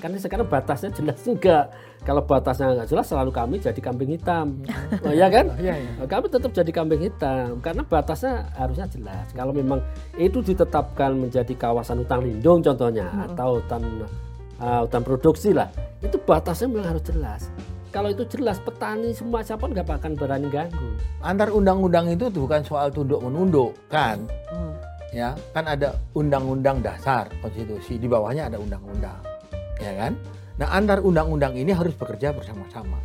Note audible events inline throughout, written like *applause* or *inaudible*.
Karena sekarang batasnya jelas juga. Kalau batasnya nggak jelas, selalu kami jadi kambing hitam. *laughs* Oh ya kan? Iya, iya. Nah, Kami tetap jadi kambing hitam karena batasnya harusnya jelas. Kalau memang itu ditetapkan menjadi kawasan hutan lindung contohnya atau hutan uh, hutan produksi lah, itu batasnya memang harus jelas. Kalau itu jelas, petani semua siapa nggak akan berani ganggu. Antar undang-undang itu tuh bukan soal tunduk menunduk kan? Hmm. Ya, kan ada undang-undang dasar konstitusi di bawahnya ada undang-undang. Ya kan? Nah, antar undang-undang ini harus bekerja bersama-sama.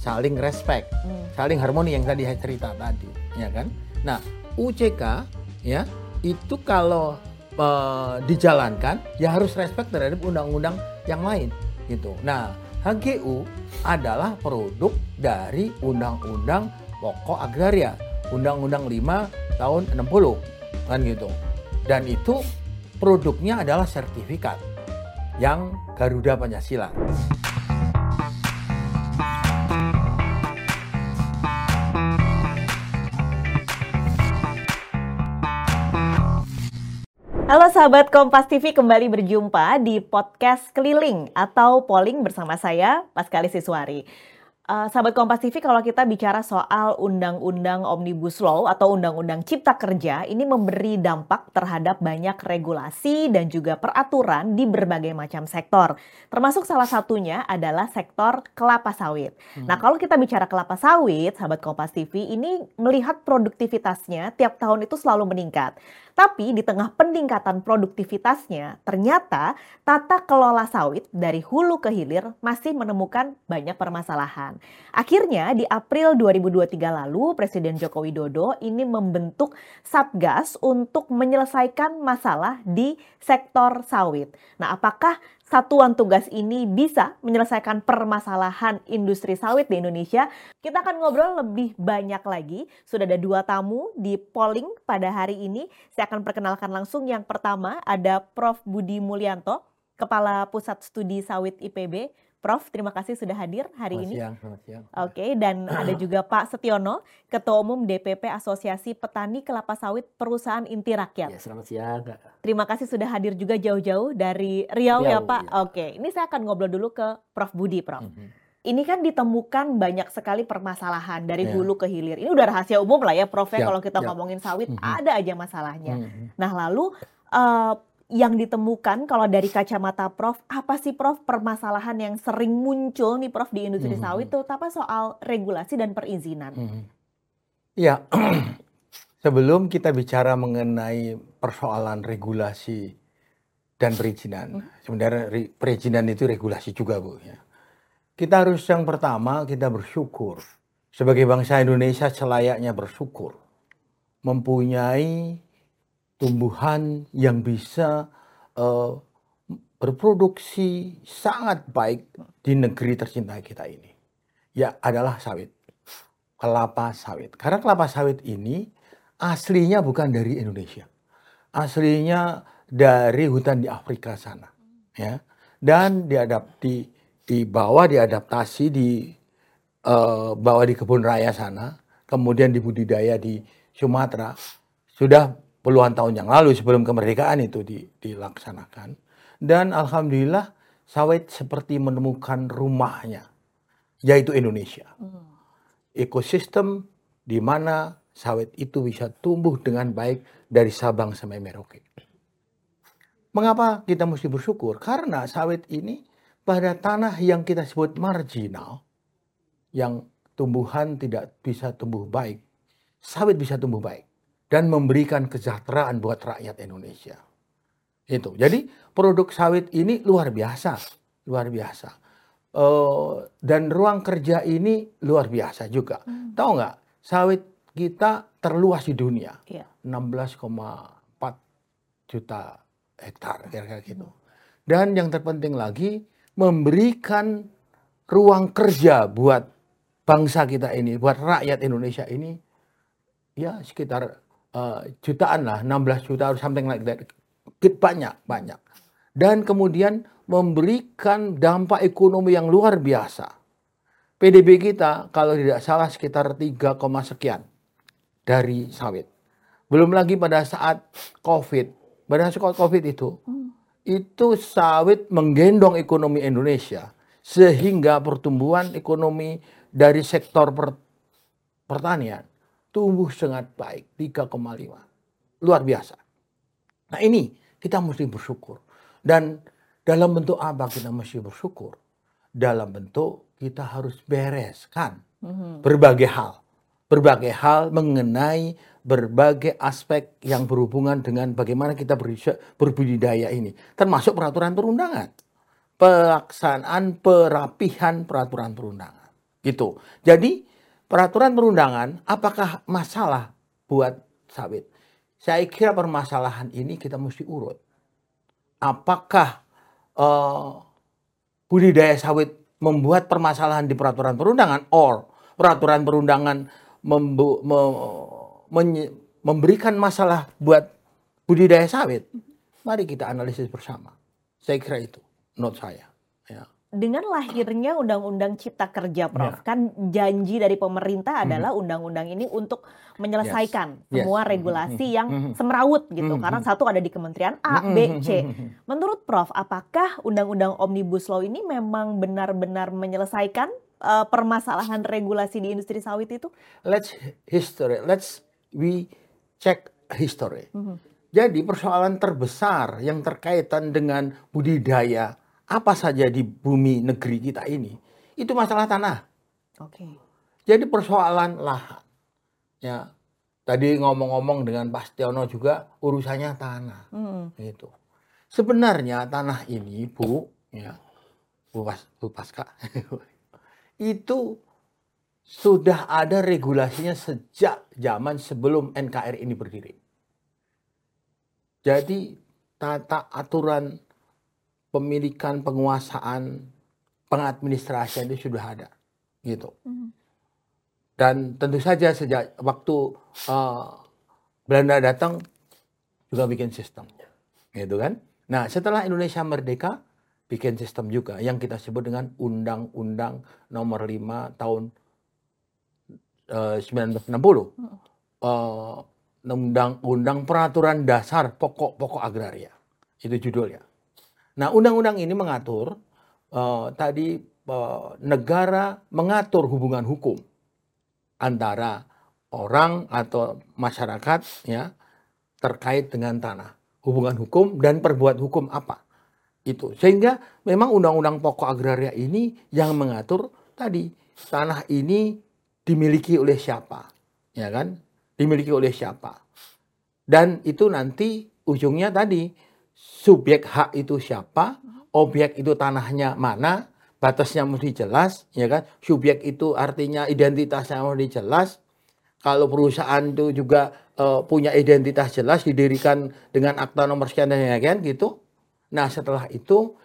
Saling respect, Hmm. saling harmoni yang tadi saya cerita tadi, ya kan? Nah, UCK ya, itu kalau eh, dijalankan ya harus respect terhadap undang-undang yang lain gitu. Nah, HGU adalah produk dari Undang-Undang Pokok Agraria, Undang-Undang 5 tahun 60 kan gitu. Dan itu produknya adalah sertifikat yang Garuda Pancasila. Halo sahabat Kompas TV kembali berjumpa di podcast keliling atau polling bersama saya Paskali Siswari. Eh, sahabat Kompas TV kalau kita bicara soal undang-undang Omnibus Law atau undang-undang Cipta Kerja ini memberi dampak terhadap banyak regulasi dan juga peraturan di berbagai macam sektor. Termasuk salah satunya adalah sektor kelapa sawit. Nah, kalau kita bicara kelapa sawit, sahabat Kompas TV ini melihat produktivitasnya tiap tahun itu selalu meningkat. Tapi di tengah peningkatan produktivitasnya, ternyata tata kelola sawit dari hulu ke hilir masih menemukan banyak permasalahan. Akhirnya di April 2023 lalu, Presiden Joko Widodo ini membentuk Satgas untuk menyelesaikan masalah di sektor sawit. Nah, apakah satuan tugas ini bisa menyelesaikan permasalahan industri sawit di Indonesia? Kita akan ngobrol lebih banyak lagi. Sudah ada dua tamu di polling pada hari ini. Saya akan perkenalkan langsung. Yang pertama ada Prof. Budi Mulyanto, Kepala Pusat Studi Sawit IPB. Prof, terima kasih sudah hadir hari Selamat ini. siang, selamat siang. Oke, dan ada *clears throat* juga Pak Setiono, Ketua Umum DPP Asosiasi Petani Kelapa Sawit Perusahaan Inti Rakyat. Ya, selamat siang. Terima kasih sudah hadir juga jauh-jauh dari Riau, ya Riau, Pak. iya. Oke, ini saya akan ngobrol dulu ke Prof Budi, Prof. Mhm. Ini kan ditemukan banyak sekali permasalahan dari Ya. hulu ke hilir. Ini udah rahasia umum lah ya, Prof. ya, Ya, kalau kita ya. ngomongin sawit Mhm. ada aja masalahnya. Mhm. Nah, lalu eh, yang ditemukan kalau dari kacamata Prof, apa sih Prof permasalahan yang sering muncul nih Prof di industri Mhm. sawit terutama soal regulasi dan perizinan? Mhm. Ya, *clears throat* sebelum kita bicara mengenai persoalan regulasi dan perizinan, sebenarnya ri- perizinan itu regulasi juga, Bu. Ya. Kita harus yang pertama kita bersyukur sebagai bangsa Indonesia selayaknya bersyukur mempunyai tumbuhan yang bisa eh, berproduksi sangat baik di negeri tercinta kita ini. Ya adalah sawit kelapa sawit. Karena kelapa sawit ini aslinya bukan dari Indonesia. Aslinya dari hutan di Afrika sana, ya. Dan diadap di dibawa diadaptasi di eh, bawa di kebun raya sana, kemudian dibudidaya di Sumatera. Sudah puluhan tahun yang lalu sebelum kemerdekaan itu di- dilaksanakan. Dan alhamdulillah sawit seperti menemukan rumahnya, yaitu Indonesia ekosistem di mana sawit itu bisa tumbuh dengan baik dari Sabang sampai Merauke. Mengapa kita mesti bersyukur? Karena sawit ini pada tanah yang kita sebut marginal, yang tumbuhan tidak bisa tumbuh baik, sawit bisa tumbuh baik dan memberikan kesejahteraan buat rakyat Indonesia. Itu. Jadi produk sawit ini luar biasa, luar biasa. Eh, dan ruang kerja ini luar biasa juga. Tahu nggak? Sawit kita terluas di dunia, Iya. 16,4 juta hektar kira-kira gitu. Dan yang terpenting lagi memberikan ruang kerja buat bangsa kita ini, buat rakyat Indonesia ini, ya sekitar eh, jutaan lah, 16 juta or something like that. Banyak, banyak. Dan kemudian memberikan dampak ekonomi yang luar biasa. PDB kita kalau tidak salah sekitar 3, koma sekian dari sawit. Belum lagi pada saat COVID, pada saat COVID itu itu sawit menggendong ekonomi Indonesia sehingga pertumbuhan ekonomi dari sektor per, pertanian tumbuh sangat baik 3,5 luar biasa. Nah ini kita mesti bersyukur dan dalam bentuk apa kita mesti bersyukur? Dalam bentuk kita harus bereskan berbagai hal, berbagai hal mengenai berbagai aspek yang berhubungan dengan bagaimana kita berbudidaya ini, termasuk peraturan perundangan, pelaksanaan perapihan peraturan perundangan. Gitu. Jadi peraturan perundangan apakah masalah buat sawit? Saya kira permasalahan ini kita mesti urut. Apakah uh, budidaya sawit membuat permasalahan di peraturan perundangan, or peraturan perundangan me, memberikan masalah buat budidaya sawit, mari kita analisis bersama. Saya kira itu, note saya. Dengan lahirnya Undang-Undang Cipta Kerja, Prof, ya. kan janji dari pemerintah hmm. adalah undang-undang ini untuk menyelesaikan yes. semua yes. regulasi yang hmm. semerawut gitu, hmm. karena satu ada di Kementerian A, B, C. Menurut Prof, apakah Undang-Undang Omnibus Law ini memang benar-benar menyelesaikan uh, permasalahan regulasi di industri sawit itu? Let's history, let's we check history. Mm -hmm. Jadi persoalan terbesar yang terkaitan dengan budidaya apa saja di bumi negeri kita ini itu masalah tanah. Oke. Okay. Jadi persoalan lahan. Ya. Tadi ngomong-ngomong dengan Pak Stiono juga urusannya tanah. Mm. Gitu. Sebenarnya tanah ini, Bu, ya. Bu Pas, Bu Paska. *laughs* itu sudah ada regulasinya sejak zaman sebelum NKRI ini berdiri. Jadi tata aturan pemilikan, penguasaan, pengadministrasian itu sudah ada, gitu. Mm-hmm. Dan tentu saja sejak waktu uh, Belanda datang juga bikin sistem, gitu kan. Nah setelah Indonesia merdeka, bikin sistem juga yang kita sebut dengan Undang-Undang Nomor 5 tahun 1960 uh, undang-undang peraturan dasar pokok-pokok agraria itu judulnya. Nah undang-undang ini mengatur uh, tadi uh, negara mengatur hubungan hukum antara orang atau masyarakat ya terkait dengan tanah hubungan hukum dan perbuat hukum apa itu sehingga memang undang-undang pokok agraria ini yang mengatur tadi tanah ini dimiliki oleh siapa, ya kan? Dimiliki oleh siapa. Dan itu nanti ujungnya tadi subjek hak itu siapa, objek itu tanahnya mana, batasnya mesti jelas, ya kan? Subjek itu artinya identitasnya mesti jelas. Kalau perusahaan itu juga uh, punya identitas jelas, didirikan dengan akta nomor sekian dan ya kan gitu. Nah setelah itu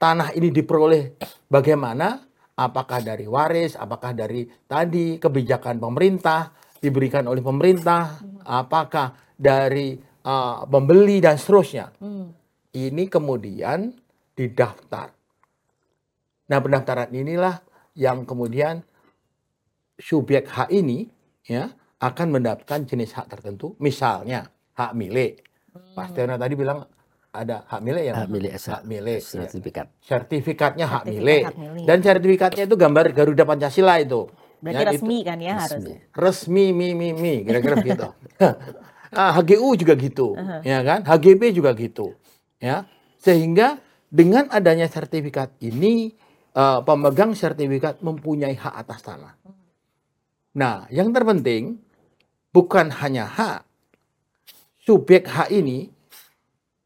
tanah ini diperoleh bagaimana? apakah dari waris, apakah dari tadi kebijakan pemerintah diberikan oleh pemerintah, apakah dari uh, pembeli dan seterusnya. Hmm. Ini kemudian didaftar. Nah, pendaftaran inilah yang kemudian subjek hak ini ya akan mendapatkan jenis hak tertentu, misalnya hak milik. Hmm. Pak tadi bilang ada hak milik ya hak milik hak milik iya. sertifikat ya. sertifikatnya hak milik. hak milik dan sertifikatnya itu gambar Garuda Pancasila itu berarti ya, resmi itu. kan ya harus resmi mi mi mi kira-kira gitu *laughs* HGU juga gitu uh -huh. ya kan? HGB juga gitu ya. Sehingga dengan adanya sertifikat ini uh, pemegang sertifikat mempunyai hak atas tanah. Nah yang terpenting bukan hanya hak subjek hak ini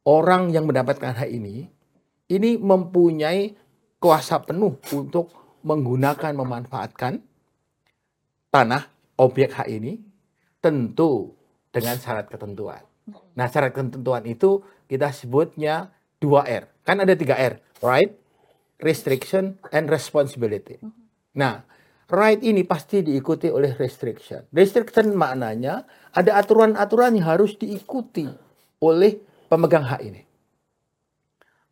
orang yang mendapatkan hak ini ini mempunyai kuasa penuh untuk menggunakan memanfaatkan tanah objek hak ini. Tentu dengan syarat ketentuan. Nah, syarat ketentuan itu kita sebutnya dua R. Kan ada tiga R, right, restriction, and responsibility. Nah, right ini pasti diikuti oleh restriction. Restriction maknanya ada aturan-aturan yang harus diikuti oleh pemegang hak ini.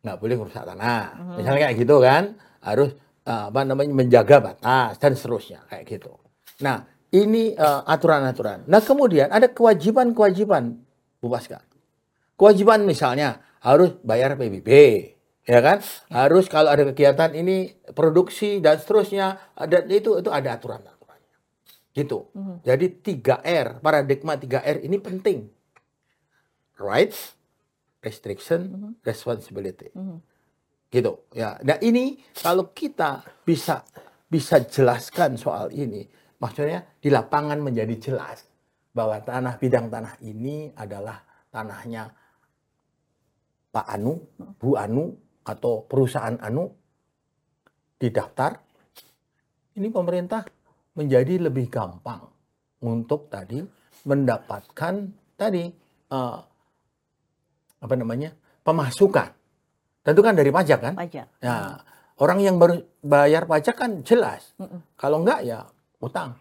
Nggak boleh merusak tanah. Hmm. Misalnya kayak gitu kan, harus uh, apa namanya menjaga batas dan seterusnya kayak gitu. Nah, ini uh, aturan-aturan. Nah, kemudian ada kewajiban-kewajiban Bu Paska. Kewajiban misalnya harus bayar PBB, ya kan? Harus kalau ada kegiatan ini produksi dan seterusnya, ada itu itu ada aturan aturannya, gitu. Jadi 3 R, paradigma 3 R ini penting. Rights, restriction, responsibility. Gitu ya. Nah, ini kalau kita bisa bisa jelaskan soal ini, maksudnya di lapangan menjadi jelas bahwa tanah bidang tanah ini adalah tanahnya Pak Anu, Bu Anu atau perusahaan Anu didaftar. Ini pemerintah menjadi lebih gampang untuk tadi mendapatkan tadi eh, apa namanya pemasukan. Tentu kan dari pajak kan? Pajak. Ya, orang yang baru bayar pajak kan jelas. Kalau enggak ya utang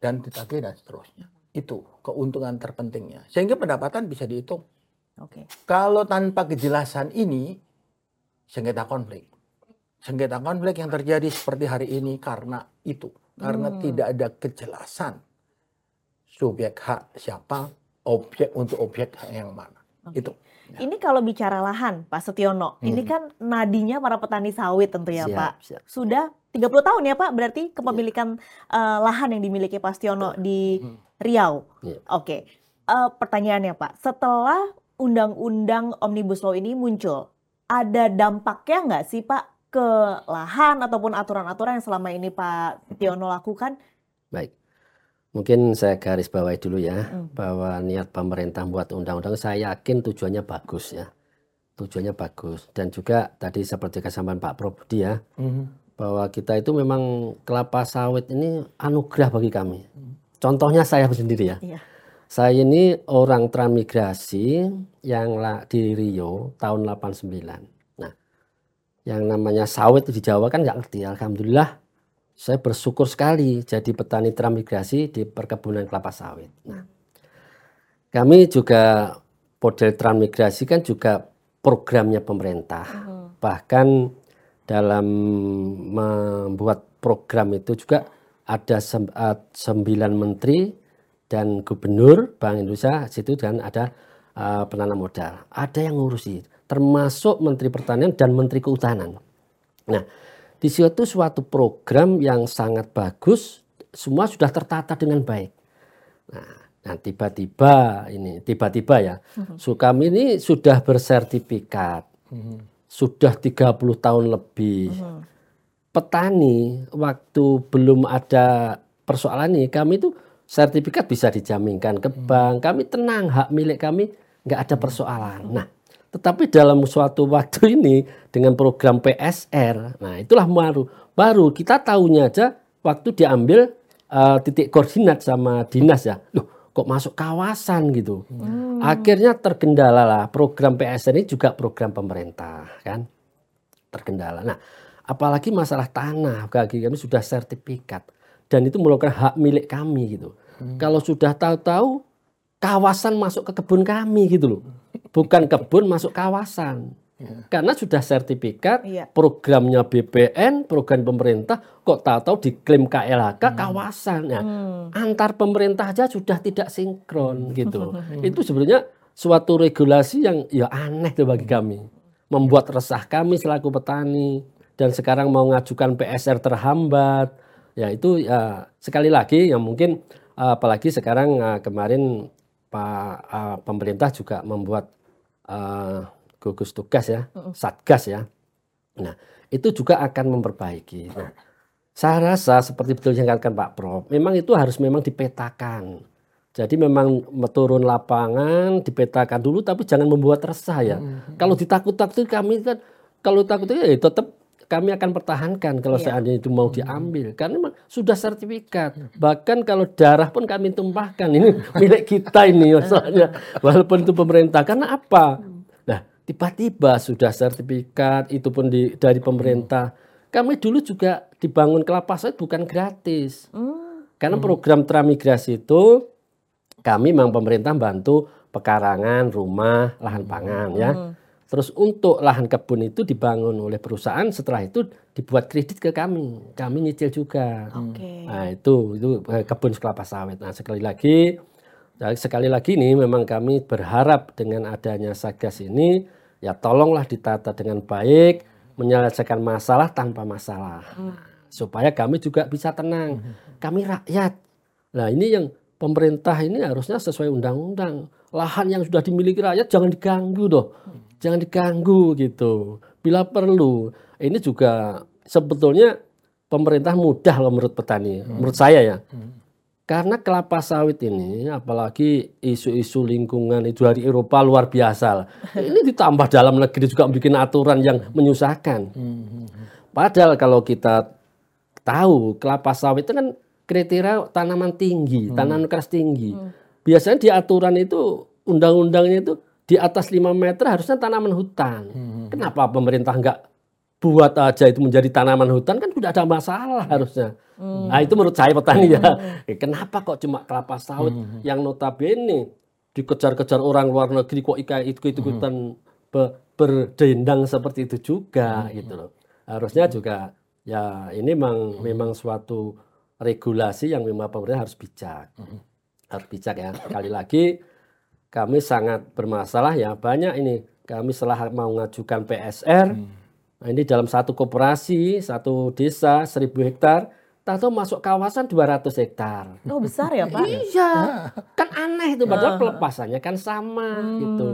dan ditagih dan seterusnya. Itu keuntungan terpentingnya. Sehingga pendapatan bisa dihitung. Oke. Kalau tanpa kejelasan ini sengketa konflik. Sengketa konflik yang terjadi seperti hari ini karena itu. Karena tidak ada kejelasan subjek hak siapa, objek untuk objek hak yang mana. Itu. Ini kalau bicara lahan, Pak Setiono, ini kan nadinya para petani sawit tentu ya Siap, Pak. siap. Sudah 30 tahun ya Pak, berarti kepemilikan eh, lahan yang dimiliki Pak Setiono di Riau. Iya. Oke, Eh, pertanyaannya Pak, setelah Undang-Undang Omnibus Law ini muncul, ada dampaknya nggak sih Pak ke lahan ataupun aturan-aturan yang selama ini Pak Tiono lakukan? Baik. Mungkin saya garis bawahi dulu ya Mm. bahwa niat pemerintah buat undang-undang saya yakin tujuannya bagus ya. Tujuannya bagus dan juga tadi seperti kesampaian Pak Probudi ya bahwa kita itu memang kelapa sawit ini anugerah bagi kami. Contohnya saya sendiri ya. Iya. Saya ini orang transmigrasi yang di Rio tahun 89. Nah, yang namanya sawit di Jawa kan nggak ngerti. Alhamdulillah saya bersyukur sekali jadi petani transmigrasi di perkebunan kelapa sawit. Nah, kami juga model transmigrasi kan juga programnya pemerintah. Bahkan dalam membuat program itu juga ada eh, sembilan menteri dan gubernur Bank Indonesia situ dan ada eh, penanam modal. Ada yang ngurusi, termasuk Menteri Pertanian dan Menteri Kehutanan. Nah, di situ suatu program yang sangat bagus, semua sudah tertata dengan baik. Nah, nah tiba-tiba ini, tiba-tiba ya, so kami ini sudah bersertifikat, sudah 30 tahun lebih. Petani waktu belum ada persoalan ini, kami itu sertifikat bisa dijaminkan ke bank, kami tenang, hak milik kami nggak ada persoalan. Nah, tetapi dalam suatu waktu *laughs* ini dengan program PSR, nah itulah baru baru kita tahunya aja waktu diambil eh, titik koordinat sama dinas ya, loh kok masuk kawasan gitu. Akhirnya terkendala lah program PSR ini juga program pemerintah kan terkendala. Nah, apalagi masalah tanah bagi kami sudah sertifikat dan itu merupakan hak milik kami gitu. Kalau sudah tahu-tahu kawasan masuk ke kebun kami gitu loh. Bukan kebun masuk kawasan. Karena sudah sertifikat, Iya. programnya BPN, program pemerintah, kok tahu-tahu diklaim KLHK kawasan. Nah, antar pemerintah aja sudah tidak sinkron gitu. Itu sebenarnya suatu regulasi yang ya aneh tuh bagi kami. Membuat resah kami selaku petani dan sekarang mau ngajukan PSR terhambat. Ya itu ya sekali lagi yang mungkin apalagi sekarang eh, kemarin Pak eh, pemerintah juga membuat eh, gugus tugas ya, satgas ya. Nah, itu juga akan memperbaiki. Nah, saya rasa seperti betul yang dikatakan Pak Prof, memang itu harus memang dipetakan. Jadi memang turun lapangan, dipetakan dulu, tapi jangan membuat resah ya. Kalau ditakut-takut kami kan, kalau takut ya tetap kami akan pertahankan kalau Iya. seandainya itu mau diambil. Karena memang sudah sertifikat. Bahkan kalau darah pun kami tumpahkan. Ini *laughs* milik kita ini masalahnya. Walaupun itu pemerintah. Karena apa? Tiba-tiba sudah sertifikat, itu pun di, dari pemerintah. Kami dulu juga dibangun kelapa sawit bukan gratis. Karena program transmigrasi itu kami memang pemerintah bantu pekarangan, rumah, lahan pangan ya. Terus untuk lahan kebun itu dibangun oleh perusahaan, setelah itu dibuat kredit ke kami. Kami nyicil juga. Oke. Nah, itu itu eh, kebun kelapa sawit. Nah, sekali lagi sekali lagi nih memang kami berharap dengan adanya Satgas ini ya tolonglah ditata dengan baik, menyelesaikan masalah tanpa masalah. Supaya kami juga bisa tenang. Kami rakyat. Nah, ini yang pemerintah ini harusnya sesuai undang-undang. Lahan yang sudah dimiliki rakyat jangan diganggu doh. Jangan diganggu gitu. Bila perlu. Ini juga sebetulnya pemerintah mudah loh menurut petani. Menurut saya ya. Karena kelapa sawit ini, apalagi isu-isu lingkungan itu dari Eropa luar biasa. Ini ditambah dalam negeri juga bikin aturan yang menyusahkan. Padahal kalau kita tahu kelapa sawit itu kan kriteria tanaman tinggi, tanaman keras tinggi. Biasanya di aturan itu undang-undangnya itu di atas 5 meter harusnya tanaman hutan. Kenapa pemerintah nggak buat aja itu menjadi tanaman hutan kan tidak ada masalah harusnya. Nah itu menurut saya petani ya. Eh, Kenapa kok cuma kelapa sawit yang notabene dikejar-kejar orang luar negeri kok ika itu itu ikutan be- berdendang seperti itu juga gitu loh. Harusnya juga ya ini memang memang suatu regulasi yang memang pemerintah harus bijak. Harus bijak ya. Sekali lagi kami sangat bermasalah ya banyak ini kami setelah mau mengajukan PSR nah ini dalam satu koperasi satu desa 1000 hektar tahu masuk kawasan 200 hektar Oh besar ya Pak? iya kan aneh itu padahal pelepasannya kan sama gitu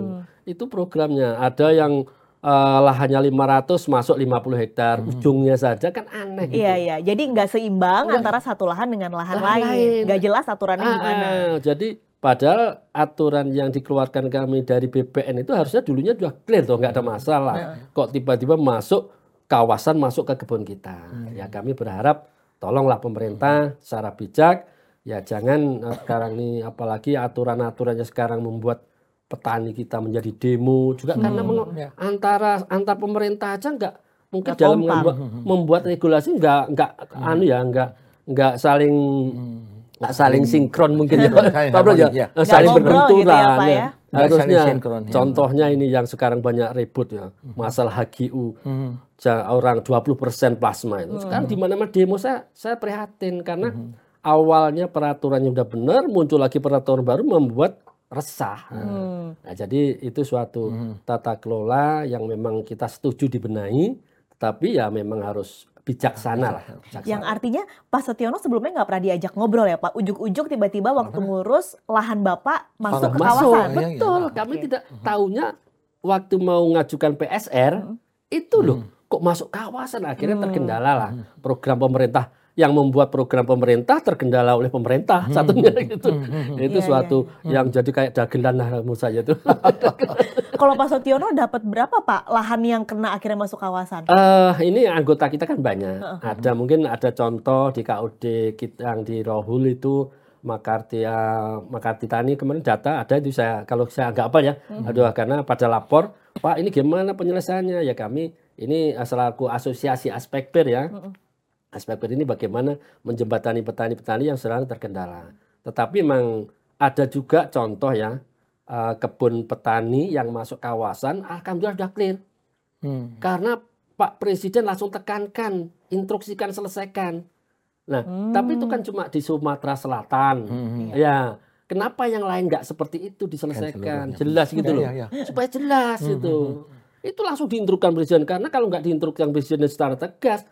itu programnya ada yang eh, lahannya 500 masuk 50 hektar ujungnya saja kan aneh gitu. Iya iya. Jadi nggak seimbang antara satu lahan dengan lahan Lahan lain. lain. Nggak jelas aturannya Ah, gimana. ah, jadi padahal aturan yang dikeluarkan kami dari BPN itu harusnya dulunya sudah clear tuh nggak ada masalah. Kok tiba-tiba masuk kawasan masuk ke kebun kita? Ya kami berharap tolonglah pemerintah secara bijak. Ya jangan eh, sekarang ini apalagi aturan-aturannya sekarang membuat petani kita menjadi demo juga karena meng- ya. antara antar pemerintah aja nggak mungkin Nggak dalam membuat, membuat regulasi nggak nggak anu ya nggak nggak saling nggak saling sinkron mungkin ya. Pak Bro ya. saling gitu ya, berbenturan ya. ya. Harusnya sinkron, ya. contohnya ini yang sekarang banyak ribut ya. Masalah HGU Ja- orang 20% plasma itu. Sekarang di mana-mana demo saya saya prihatin. Karena awalnya peraturannya udah benar muncul lagi peraturan baru membuat resah. Nah jadi itu suatu tata kelola yang memang kita setuju dibenahi tapi ya memang harus bijaksana lah bijaksana. Yang artinya Pak Setiono sebelumnya nggak pernah diajak ngobrol ya Pak. Ujuk-ujuk tiba-tiba waktu ngurus lahan Bapak masuk ke masuk kawasan. Iya, iya. betul kami Oke. tidak tahunya waktu mau ngajukan PSR itu loh kok masuk kawasan akhirnya terkendala lah program pemerintah yang membuat program pemerintah terkendala oleh pemerintah satunya *laughs* gitu itu Iya, suatu yang jadi kayak dagelan lah menurut saya itu *laughs* Kalau Pak Setiono dapat berapa Pak lahan yang kena akhirnya masuk kawasan? Eh, ini anggota kita kan banyak. Ada mungkin ada contoh di KUD kita yang di Rohul itu Makarti ya, Makarti Tani kemarin data ada itu saya kalau saya nggak apa ya. Aduh karena pada lapor, Pak ini gimana penyelesaiannya? Ya kami ini selaku asosiasi Aspekper ya. Aspekper ini bagaimana menjembatani petani-petani yang sedang terkendala. Tetapi memang ada juga contoh ya eh, kebun petani yang masuk kawasan alhamdulillah sudah clear. Hmm. Karena Pak Presiden langsung tekankan, instruksikan, selesaikan. Nah, tapi itu kan cuma di Sumatera Selatan. Hmm. Ya, kenapa yang lain nggak seperti itu diselesaikan? seluruhnya. Jelas gitu Ya, loh. ya, ya. Supaya jelas itu. Itu langsung diinstruksikan Presiden. Karena kalau nggak diinstruksikan Presiden secara tegas,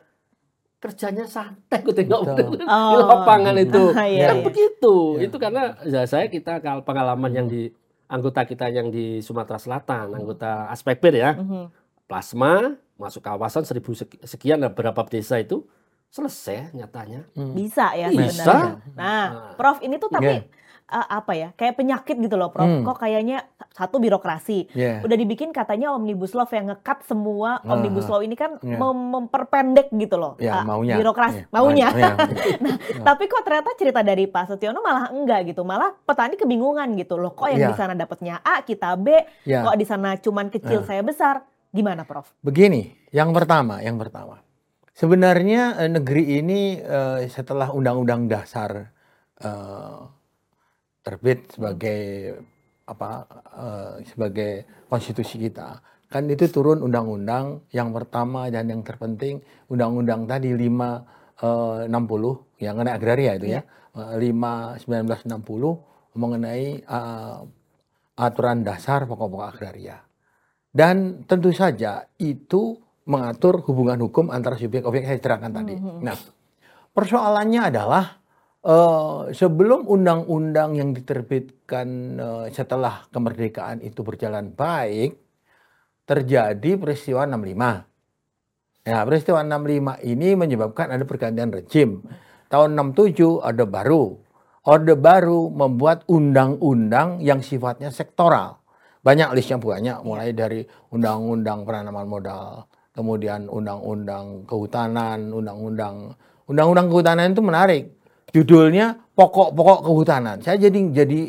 kerjanya santai gue tengok Betul. di Oh. lapangan itu. Ah, iya, kan iya. begitu. Itu karena ya, saya kita kalau pengalaman yang di anggota kita yang di Sumatera Selatan, anggota Aspekpir ya Mhm. plasma masuk kawasan seribu seki- sekian lah berapa desa itu selesai nyatanya Bisa ya Bisa. sebenarnya. Nah, Prof ini tuh tapi Iya. Uh, apa ya? Kayak penyakit gitu loh, Prof. Hmm. Kok kayaknya satu birokrasi. Iya. Udah dibikin katanya omnibus law yang ngekat semua Ah, omnibus law ini kan iya. mem- memperpendek gitu loh. Ya, uh, maunya. Birokrasi, Iya. maunya. *laughs* Iya. Tapi kok ternyata cerita dari Pak Setiono malah enggak gitu. Malah petani kebingungan gitu loh. Kok yang Iya. di sana dapatnya A, kita B, Ya. kok di sana cuman kecil saya besar. Gimana, Prof? Begini, yang pertama, yang pertama. Sebenarnya eh, negeri ini eh, setelah Undang-Undang Dasar terbit sebagai apa eh, sebagai konstitusi kita, kan itu turun undang-undang yang pertama dan yang terpenting undang-undang tadi 5 eh, 60 yang mengenai agraria itu ya. Eh, 5 1960 mengenai eh, aturan dasar pokok-pokok agraria. Dan tentu saja itu mengatur hubungan hukum antara subjek objek saya terangkan tadi. Nah, persoalannya adalah eh, sebelum undang-undang yang diterbitkan eh, setelah kemerdekaan itu berjalan baik, terjadi peristiwa 65. Ya, peristiwa 65 ini menyebabkan ada pergantian rejim. Tahun 67 Orde Baru. Orde Baru membuat undang-undang yang sifatnya sektoral. Banyak listnya banyak, mulai dari undang-undang penanaman modal, kemudian undang-undang kehutanan, undang-undang undang-undang kehutanan itu menarik. Judulnya pokok-pokok kehutanan. Saya jadi jadi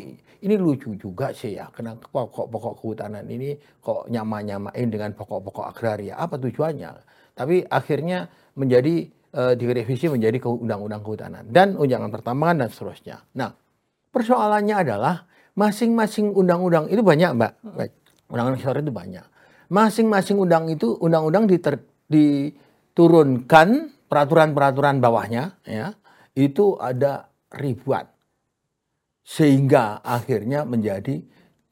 ini lucu juga sih ya, kenapa pokok-pokok kehutanan ini kok nyama-nyamain dengan pokok-pokok agraria. Apa tujuannya? Tapi akhirnya menjadi uh, direvisi menjadi ke undang-undang kehutanan dan unjangan pertambangan dan seterusnya. Nah, persoalannya adalah masing-masing undang-undang itu banyak, Mbak. Undang-undang sektor itu banyak. Masing-masing undang itu undang-undang diturunkan peraturan-peraturan bawahnya ya. Itu ada ribuan. Sehingga akhirnya menjadi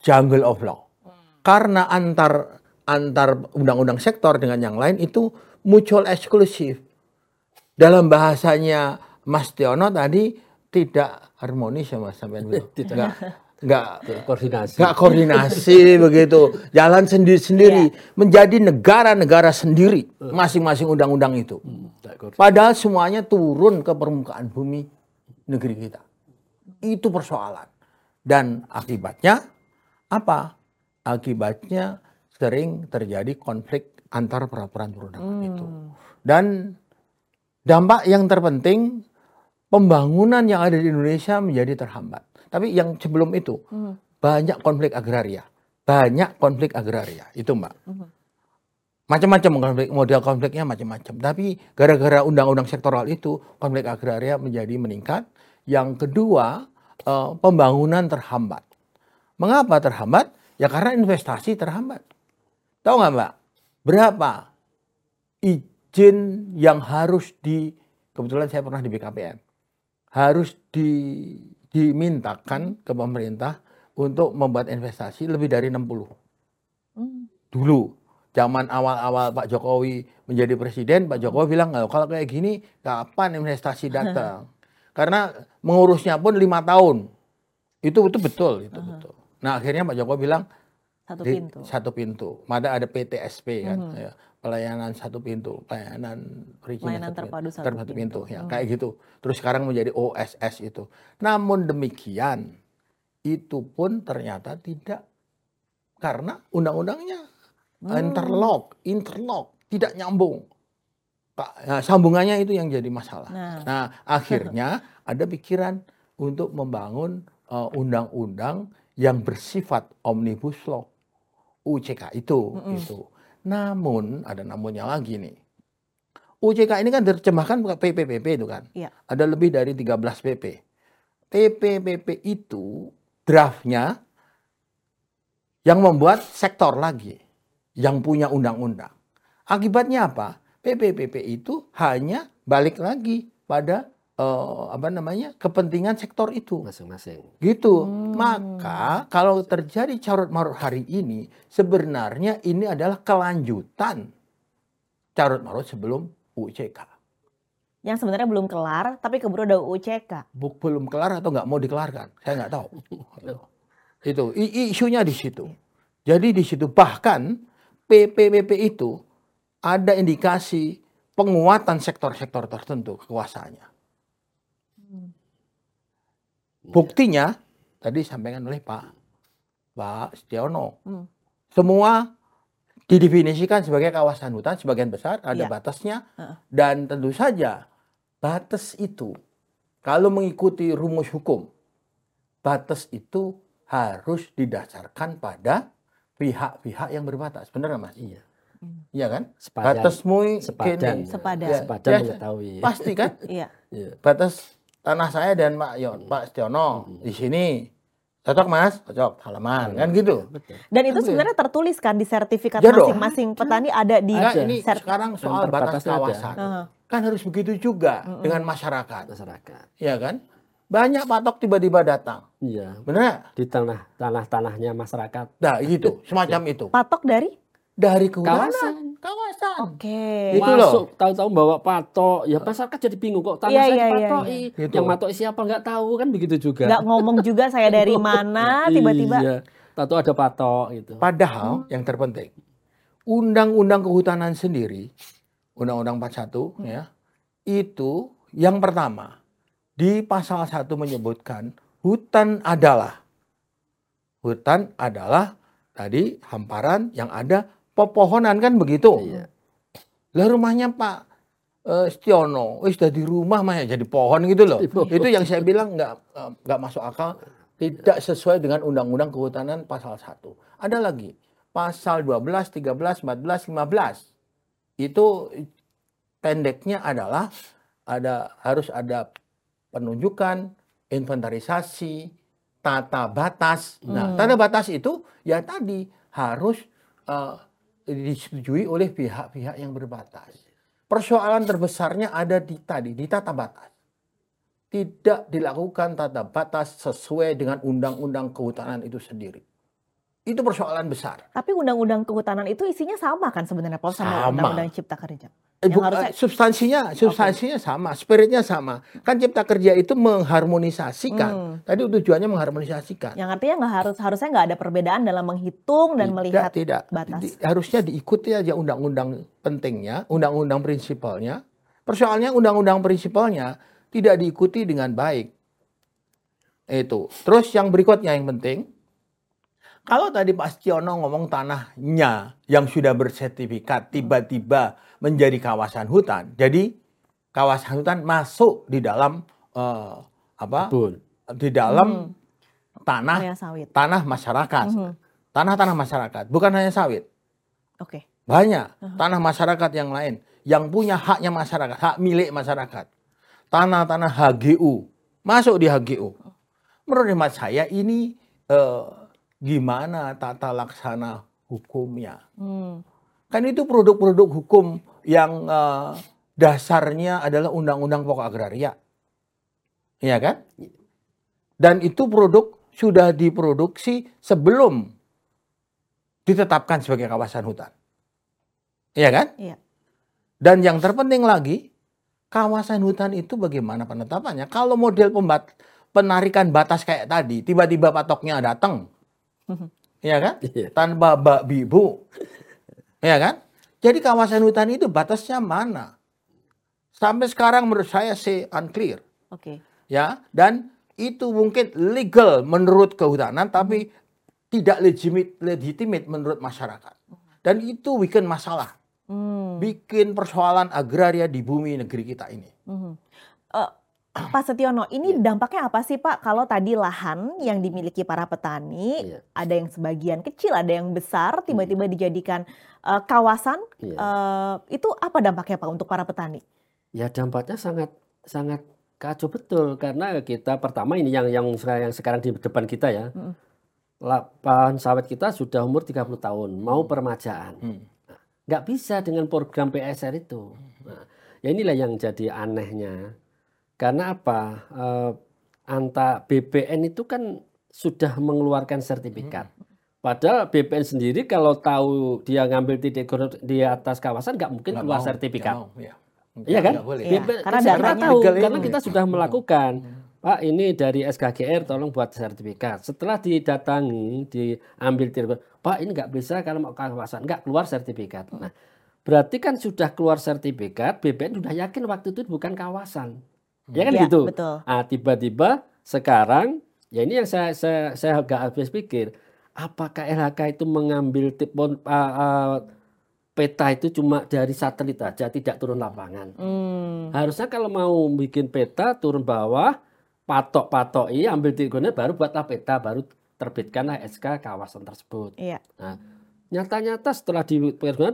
jungle of law. Karena antar antar undang-undang sektor dengan yang lain itu mutual eksklusif. Dalam bahasanya Mas Tiono tadi tidak harmonis ya Mas sampai *laughs* Tidak. Enggak koordinasi. enggak koordinasi *laughs* begitu. Jalan sendiri-sendiri menjadi negara-negara sendiri masing-masing undang-undang itu. Koordinasi. Padahal semuanya turun ke permukaan bumi negeri kita. Itu persoalan. Dan akibatnya apa? Akibatnya sering terjadi konflik antar peraturan perundangan itu. Dan dampak yang terpenting pembangunan yang ada di Indonesia menjadi terhambat. Tapi yang sebelum itu banyak konflik agraria, banyak konflik agraria itu mbak. Macam-macam konflik, model konfliknya macam-macam. Tapi gara-gara undang-undang sektoral itu konflik agraria menjadi meningkat. Yang kedua eh, pembangunan terhambat. Mengapa terhambat? Ya karena investasi terhambat. Tahu nggak mbak? Berapa izin yang harus di kebetulan saya pernah di BKPM harus di, dimintakan ke pemerintah untuk membuat investasi lebih dari 60. Hmm. Dulu zaman awal-awal Pak Jokowi menjadi presiden, Pak Jokowi bilang "Loh, kalau kayak gini kapan investasi datang? *laughs* Karena mengurusnya pun lima tahun. Itu itu betul, itu betul. Nah akhirnya Pak Jokowi bilang Satu di- pintu. satu pintu. Ada ada PTSP kan, Mhm. ya, pelayanan satu pintu, pelayanan perizinan Pelayanan satu terpadu pintu, satu terpadu pintu, pintu. ya Mhm. kayak gitu. Terus sekarang menjadi OSS itu. Namun demikian itu pun ternyata tidak karena undang-undangnya Hmm. interlock, interlock, tidak nyambung. Pak, nah, sambungannya itu yang jadi masalah. Nah. Nah, akhirnya *laughs* ada pikiran untuk membangun eh, undang-undang yang bersifat omnibus law, UCK itu, Mm-mm. itu. Namun ada namunnya lagi nih. UCK ini kan diterjemahkan PPPP itu kan. Iya. Ada lebih dari 13 PP. PPPP itu draftnya yang membuat sektor lagi yang punya undang-undang. Akibatnya apa? PPPP itu hanya balik lagi pada eh, apa namanya kepentingan sektor itu Masing-masing. gitu. Hmm. Maka kalau terjadi carut marut hari ini sebenarnya ini adalah kelanjutan carut marut sebelum UCK. Yang sebenarnya belum kelar, tapi keburu ada UCK. Bu- Belum kelar atau nggak mau dikelarkan? Saya nggak tahu. itu i- isunya di situ. Jadi di situ bahkan PPPP itu ada indikasi penguatan sektor-sektor tertentu kekuasaannya. Buktinya tadi disampaikan oleh Pak Pak Setiono. Hmm. Semua didefinisikan sebagai kawasan hutan sebagian besar ada Iya. batasnya dan tentu saja batas itu kalau mengikuti rumus hukum batas itu harus didasarkan pada pihak-pihak yang berbatas. Benar nggak Mas? Iya. Iya kan? Sepadan. Batasmu Sepadan. gini. Sepadan. Ya, Sepadan ya, mengetahui. Pasti kan? Iya. Iya. batas tanah saya dan Pak Yon, Pak Setiono di sini. Cocok Mas? Cocok. Halaman kan gitu. Betul. Dan itu Kan sebenarnya tertulis kan di sertifikat Ya dong. masing-masing petani ada di Nah, ini sekarang soal batas ada. kawasan. Kan harus begitu juga dengan masyarakat. Masyarakat. Ya kan? Banyak patok tiba-tiba datang. Iya. Benar? Di tanah tanah-tanahnya masyarakat. Nah, gitu. *laughs* Semacam itu. patok dari dari kehutanan. Kawasan. Kawasan. Oke. Itu loh. Masuk tahu-tahu bawa patok, ya masyarakat jadi bingung kok tanah Iya, saya iya, iya, dipatoki. Gitu. Yang matoki siapa nggak tahu kan begitu juga. Nggak ngomong juga saya dari *laughs* mana tiba-tiba. Iya. Tahu ada patok gitu. Padahal yang terpenting, undang-undang kehutanan sendiri, undang-undang 41 ya, itu yang pertama di pasal 1 menyebutkan hutan adalah hutan adalah tadi hamparan yang ada pepohonan kan begitu. Iya. Lah rumahnya Pak eh, Stiono, wis di rumah mah ya jadi pohon gitu loh. Itu yang saya bilang nggak eh, nggak masuk akal, tidak sesuai dengan Undang-Undang Kehutanan pasal 1. Ada lagi pasal 12, 13, 14, 15. Itu pendeknya adalah ada harus ada penunjukan, inventarisasi, tata batas. Nah, Hmm. tata batas itu ya tadi harus eh, disetujui oleh pihak-pihak yang berbatas. Persoalan terbesarnya ada di tadi di tata batas. Tidak dilakukan tata batas sesuai dengan undang-undang kehutanan itu sendiri. Itu persoalan besar. Tapi undang-undang kehutanan itu isinya sama kan sebenarnya Paul sama Sama. undang-undang cipta kerja. Eh, Yang bu- harusnya- eh, substansinya substansinya sama, spiritnya sama. Kan cipta kerja itu mengharmonisasikan. Hmm. Tadi tujuannya mengharmonisasikan. Yang artinya nggak harus harusnya nggak ada perbedaan dalam menghitung dan tidak, melihat tidak. batas. Di- harusnya diikuti aja undang-undang pentingnya, undang-undang prinsipalnya. Persoalannya undang-undang prinsipalnya tidak diikuti dengan baik. Itu. Terus yang berikutnya yang penting, kalau tadi Pak Stiono ngomong tanahnya yang sudah bersertifikat tiba-tiba menjadi kawasan hutan, jadi kawasan hutan masuk di dalam eh, apa? Kebun. Di dalam tanah area sawit. tanah masyarakat. Mhm. Tanah-tanah masyarakat, bukan hanya sawit. Oke. Banyak tanah masyarakat yang lain yang punya haknya masyarakat, hak milik masyarakat. Tanah-tanah HGU masuk di HGU. Menurut hemat saya ini eh, gimana tata laksana hukumnya? Hmm. Kan itu produk-produk hukum yang eh, dasarnya adalah undang-undang pokok agraria. Iya kan? Dan itu produk sudah diproduksi sebelum ditetapkan sebagai kawasan hutan. Iya kan? Iya. Dan yang terpenting lagi, kawasan hutan itu bagaimana penetapannya? Kalau model pembat penarikan batas kayak tadi, tiba-tiba patoknya datang. *laughs* Iya kan? Iya. Tanpa bak bibu. Iya kan? Jadi kawasan hutan itu batasnya mana? Sampai sekarang menurut saya sih unclear Oke. ya dan itu mungkin legal menurut kehutanan tapi tidak legitimate legitimate menurut masyarakat dan itu bikin masalah Hmm. bikin persoalan agraria di bumi negeri kita ini Mhm. Eh, Pak Setiono, ini Iya. dampaknya apa sih Pak kalau tadi lahan yang dimiliki para petani Iya. ada yang sebagian kecil, ada yang besar tiba-tiba dijadikan eh, kawasan, Iya. eh, itu apa dampaknya Pak untuk para petani? Ya dampaknya sangat sangat kacau betul karena kita pertama ini yang yang sekarang, yang sekarang di depan kita ya. Mm. Lapangan sawit kita sudah umur 30 tahun, mau permajaan. Hmm. Nggak bisa dengan program PSR itu. Nah, ya inilah yang jadi anehnya. Karena apa? Eh, anta BPN itu kan sudah mengeluarkan sertifikat. Padahal BPN sendiri kalau tahu dia ngambil titik di atas kawasan nggak mungkin keluar sertifikat. nggak mau, ya. Iya kan? Boleh. Iya, BPN karena kita datanya tahu legal karena kita sudah melakukan. Pak ini dari SKGR tolong buat sertifikat. Setelah didatangi, diambil titik Pak ini nggak bisa kalau mau kawasan nggak keluar sertifikat. Nah berarti kan sudah keluar sertifikat, BPN sudah yakin waktu itu bukan kawasan. Ya kan Iya, gitu. betul. Ah tiba-tiba sekarang ya ini yang saya saya saya agak habis pikir apakah LHK itu mengambil tip ah, ah, peta itu cuma dari satelit aja tidak turun lapangan. Hmm. Harusnya kalau mau bikin peta turun bawah patok-patok ini ambil titiknya baru buatlah peta baru terbitkanlah SK kawasan tersebut. Iya. Nah, nyata-nyata setelah di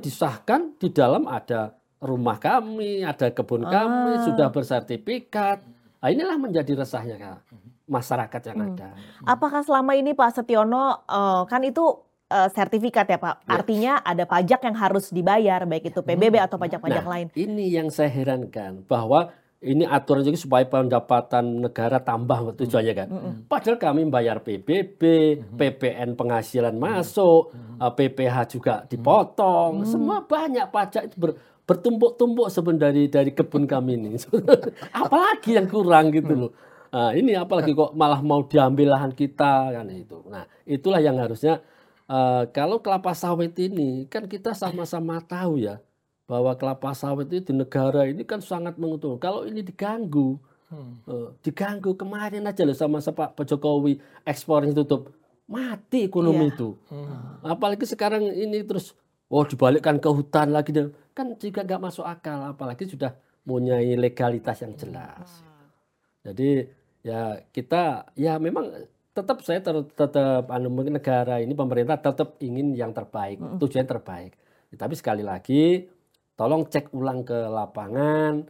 disahkan di dalam ada rumah kami, ada kebun kami Ah. sudah bersertifikat. Nah, inilah menjadi resahnya Kak, masyarakat yang Hmm. ada. Apakah selama ini Pak Setiono eh, kan itu eh, sertifikat ya Pak? Ya. Artinya ada pajak yang harus dibayar baik itu PBB atau pajak-pajak Nah, lain. Ini yang saya herankan bahwa ini aturan juga supaya pendapatan negara tambah tujuannya kan. Padahal kami bayar PBB, PPN penghasilan masuk, eh, PPH juga dipotong, semua banyak pajak itu ber- bertumpuk-tumpuk sebenarnya dari dari kebun kami ini. *laughs* apalagi yang kurang gitu loh. Nah, ini apalagi kok malah mau diambil lahan kita kan itu. Nah, itulah yang harusnya eh, kalau kelapa sawit ini kan kita sama-sama tahu ya bahwa kelapa sawit itu di negara ini kan sangat menguntungkan. Kalau ini diganggu, eh, diganggu kemarin aja loh sama Pak Jokowi ekspornya tutup, mati ekonomi Iya. itu. Apalagi sekarang ini terus, oh dibalikkan ke hutan lagi, dan- kan juga nggak masuk akal. Apalagi sudah mempunyai legalitas yang jelas. Jadi ya kita ya memang tetap saya ter- tetap anu mungkin negara ini pemerintah tetap ingin yang terbaik, tujuan terbaik. Tapi sekali lagi tolong cek ulang ke lapangan,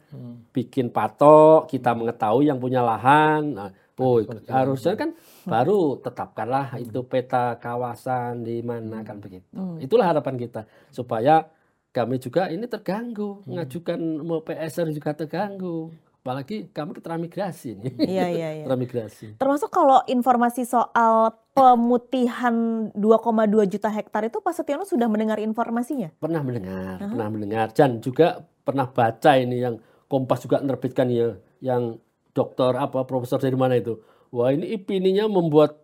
bikin patok, kita mengetahui yang punya lahan. Nah, oh, harusnya kan baru tetapkanlah itu peta kawasan di mana kan begitu. Itulah harapan kita supaya kami juga ini terganggu, mengajukan mau PSR juga terganggu. Apalagi kami ke transmigrasi nih. Iya, iya, iya. transmigrasi. Termasuk kalau informasi soal pemutihan 2,2 juta hektar itu Pak Setiono sudah mendengar informasinya? Pernah mendengar, pernah mendengar dan juga pernah baca ini yang Kompas juga menerbitkan ya yang dokter apa profesor dari mana itu. Wah, ini opininya membuat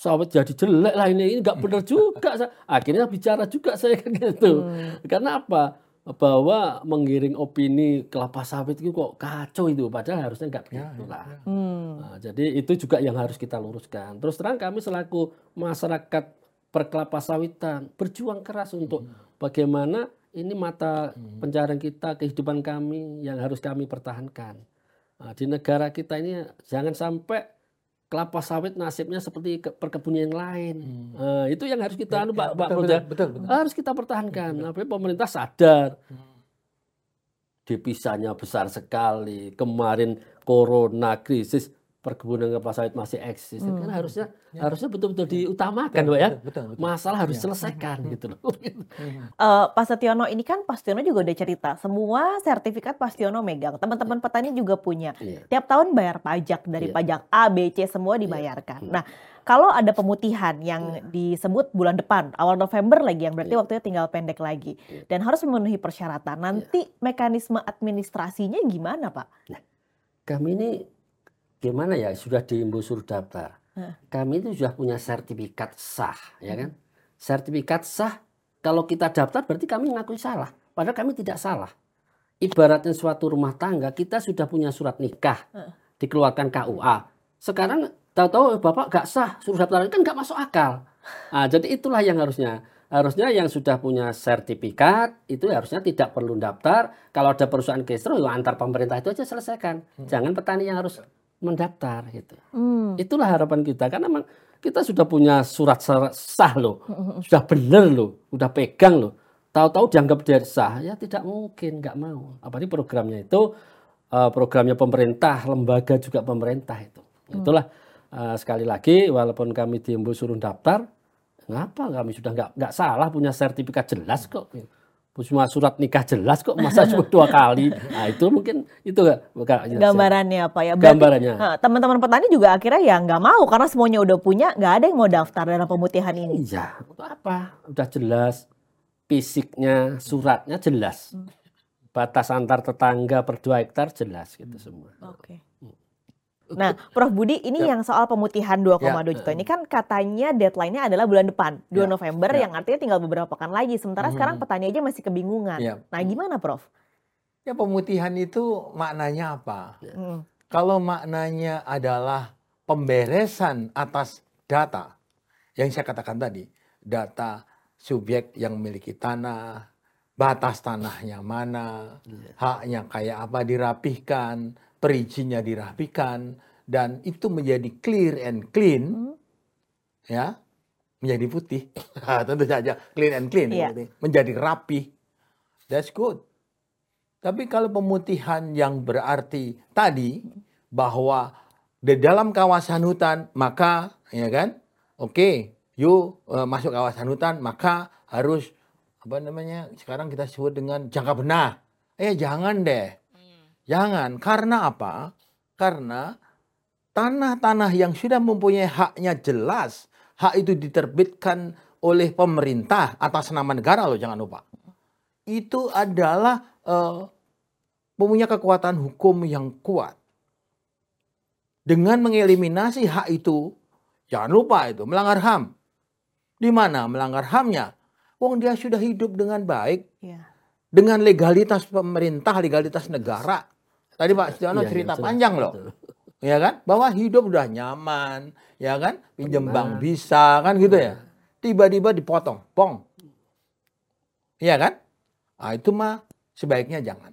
sawit jadi jelek lah ini, ini nggak benar juga. Akhirnya bicara juga saya kan gitu. Karena apa? Bahwa menggiring opini kelapa sawit itu kok kacau itu, padahal harusnya nggak begitu lah. Hmm. Nah, jadi itu juga yang harus kita luruskan. Terus terang kami selaku masyarakat perkelapa sawitan berjuang keras untuk bagaimana ini mata pencarian kita, kehidupan kami yang harus kami pertahankan. Nah, di negara kita ini jangan sampai kelapa sawit nasibnya seperti ke- perkebunan yang lain. Nah, itu yang harus kita anu Pak Pak betul, betul, betul, betul. harus kita pertahankan. Apalagi pemerintah sadar devisanya besar sekali. Kemarin corona krisis perkebunan kelapa sawit masih eksis. Kan harusnya harusnya betul-betul diutamakan, Pak ya. betul, betul, betul. Masalah harus selesaikan gitu loh. Eh, Pak Setiono ini kan Pak Setiono juga udah cerita semua sertifikat Pak Setiono megang. Teman-teman petani juga punya. Iya. Tiap tahun bayar pajak dari Iya. pajak A, B, C semua dibayarkan. Nah, kalau ada pemutihan yang disebut bulan depan, awal November lagi yang berarti waktunya tinggal pendek lagi dan harus memenuhi persyaratan. Nanti mekanisme administrasinya gimana, Pak? Kami ini gimana ya sudah diimbau suruh daftar. Kami itu sudah punya sertifikat sah, ya kan? Sertifikat sah kalau kita daftar berarti kami mengakui salah. Padahal kami tidak salah. Ibaratnya suatu rumah tangga kita sudah punya surat nikah dikeluarkan KUA. Sekarang tahu-tahu bapak gak sah suruh daftar kan gak masuk akal. Nah, jadi itulah yang harusnya harusnya yang sudah punya sertifikat itu harusnya tidak perlu daftar. Kalau ada perusahaan gastro ya antar pemerintah itu aja selesaikan. Jangan petani yang harus mendaftar gitu. Hmm. Itulah harapan kita karena memang kita sudah punya surat sah loh, sudah benar loh, udah pegang loh. Tahu-tahu dianggap dia sah ya tidak mungkin, nggak mau. Apalagi programnya itu eh, programnya pemerintah, lembaga juga pemerintah itu. Itulah eh, sekali lagi walaupun kami diimbau suruh daftar, ngapa kami sudah nggak nggak salah punya sertifikat jelas kok. Cuma surat nikah jelas kok masa cuma dua kali. Nah itu mungkin itu nggak- Gambarannya apa ya? Berarti, Gambarannya. nah, teman-teman petani juga akhirnya ya nggak mau karena semuanya udah punya, nggak ada yang mau daftar dalam pemutihan ini. Iya, untuk apa? Udah jelas fisiknya, suratnya jelas. Batas antar tetangga per 2 hektar jelas gitu semua. Oke. Nah, *laughs* Prof Budi, ini yang soal pemutihan 2,2 Ya. juta ini kan katanya deadline-nya adalah bulan depan, 2 Ya. November, Ya. yang artinya tinggal beberapa pekan lagi. Sementara sekarang petani aja masih kebingungan. Ya. Nah, gimana, Prof? Ya pemutihan itu maknanya apa? Hmm. Kalau maknanya adalah pemberesan atas data yang saya katakan tadi, data subjek yang memiliki tanah, batas tanahnya mana, haknya kayak apa dirapihkan, perizinnya dirapihkan, dan itu menjadi clear and clean, ya, menjadi putih. *laughs* Tentu saja clean and clean, Iya. putih. menjadi rapi. That's good. Tapi kalau pemutihan yang berarti tadi bahwa di dalam kawasan hutan maka ya kan, oke, yuk eh, masuk kawasan hutan maka harus apa namanya sekarang kita sebut dengan jangka benah. Eh jangan deh, Jangan. Karena apa? Karena tanah-tanah yang sudah mempunyai haknya jelas, hak itu diterbitkan oleh pemerintah atas nama negara loh, jangan lupa. Itu adalah uh, mempunyai kekuatan hukum yang kuat. Dengan mengeliminasi hak itu, jangan lupa itu melanggar HAM. Di mana melanggar HAMnya? Wong dia sudah hidup dengan baik, ya. Dengan legalitas pemerintah, legalitas negara. Tadi Pak Stiono ya, cerita ya, panjang loh, ya kan? Bahwa hidup udah nyaman, ya kan? Pinjem bank bisa, kan gitu ya? Tiba-tiba dipotong, pong, ya kan? Nah, itu mah sebaiknya jangan.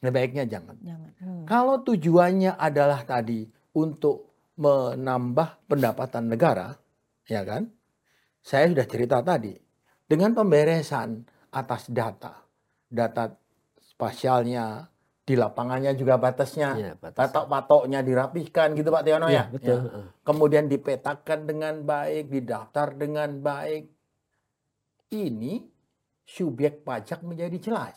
Sebaiknya jangan. jangan. Hmm. Kalau tujuannya adalah tadi untuk menambah pendapatan negara, ya kan? Saya sudah cerita tadi dengan pemberesan atas data, data spasialnya di lapangannya juga batasnya, ya, patok-patoknya dirapihkan gitu Pak Tiono ya. ya? Betul. Ya. Kemudian dipetakan dengan baik, didaftar dengan baik. Ini subjek pajak menjadi jelas.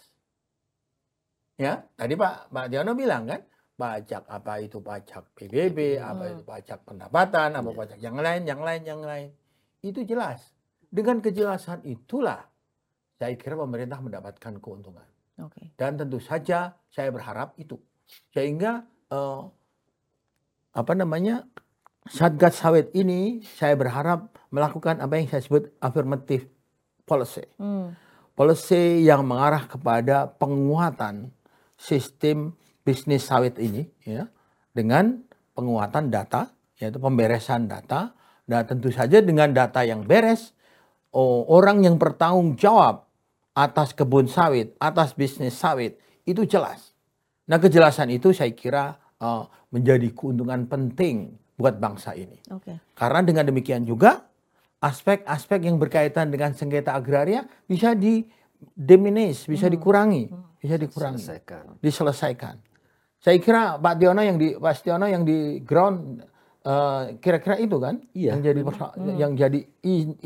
Ya, tadi Pak Pak Tiono bilang kan, pajak apa itu pajak PBB, hmm. apa itu pajak pendapatan, apa ya. pajak yang lain, yang lain, yang lain. Itu jelas. Dengan kejelasan itulah saya kira pemerintah mendapatkan keuntungan. Okay. Dan tentu saja saya berharap itu. Sehingga uh, apa namanya? Satgas sawit ini saya berharap melakukan apa yang saya sebut affirmative policy. Hmm. Policy yang mengarah kepada penguatan sistem bisnis sawit ini ya dengan penguatan data yaitu pemberesan data dan tentu saja dengan data yang beres oh, orang yang bertanggung jawab atas kebun sawit, atas bisnis sawit itu jelas. Nah kejelasan itu saya kira uh, menjadi keuntungan penting buat bangsa ini. Okay. Karena dengan demikian juga aspek-aspek yang berkaitan dengan sengketa agraria bisa di diminish, bisa hmm. dikurangi, hmm. bisa dikurangi, diselesaikan. diselesaikan. Saya kira Pak Tiono yang di Pak Tiono yang di ground eh, kira-kira uh, itu kan iya. yang jadi hmm. yang jadi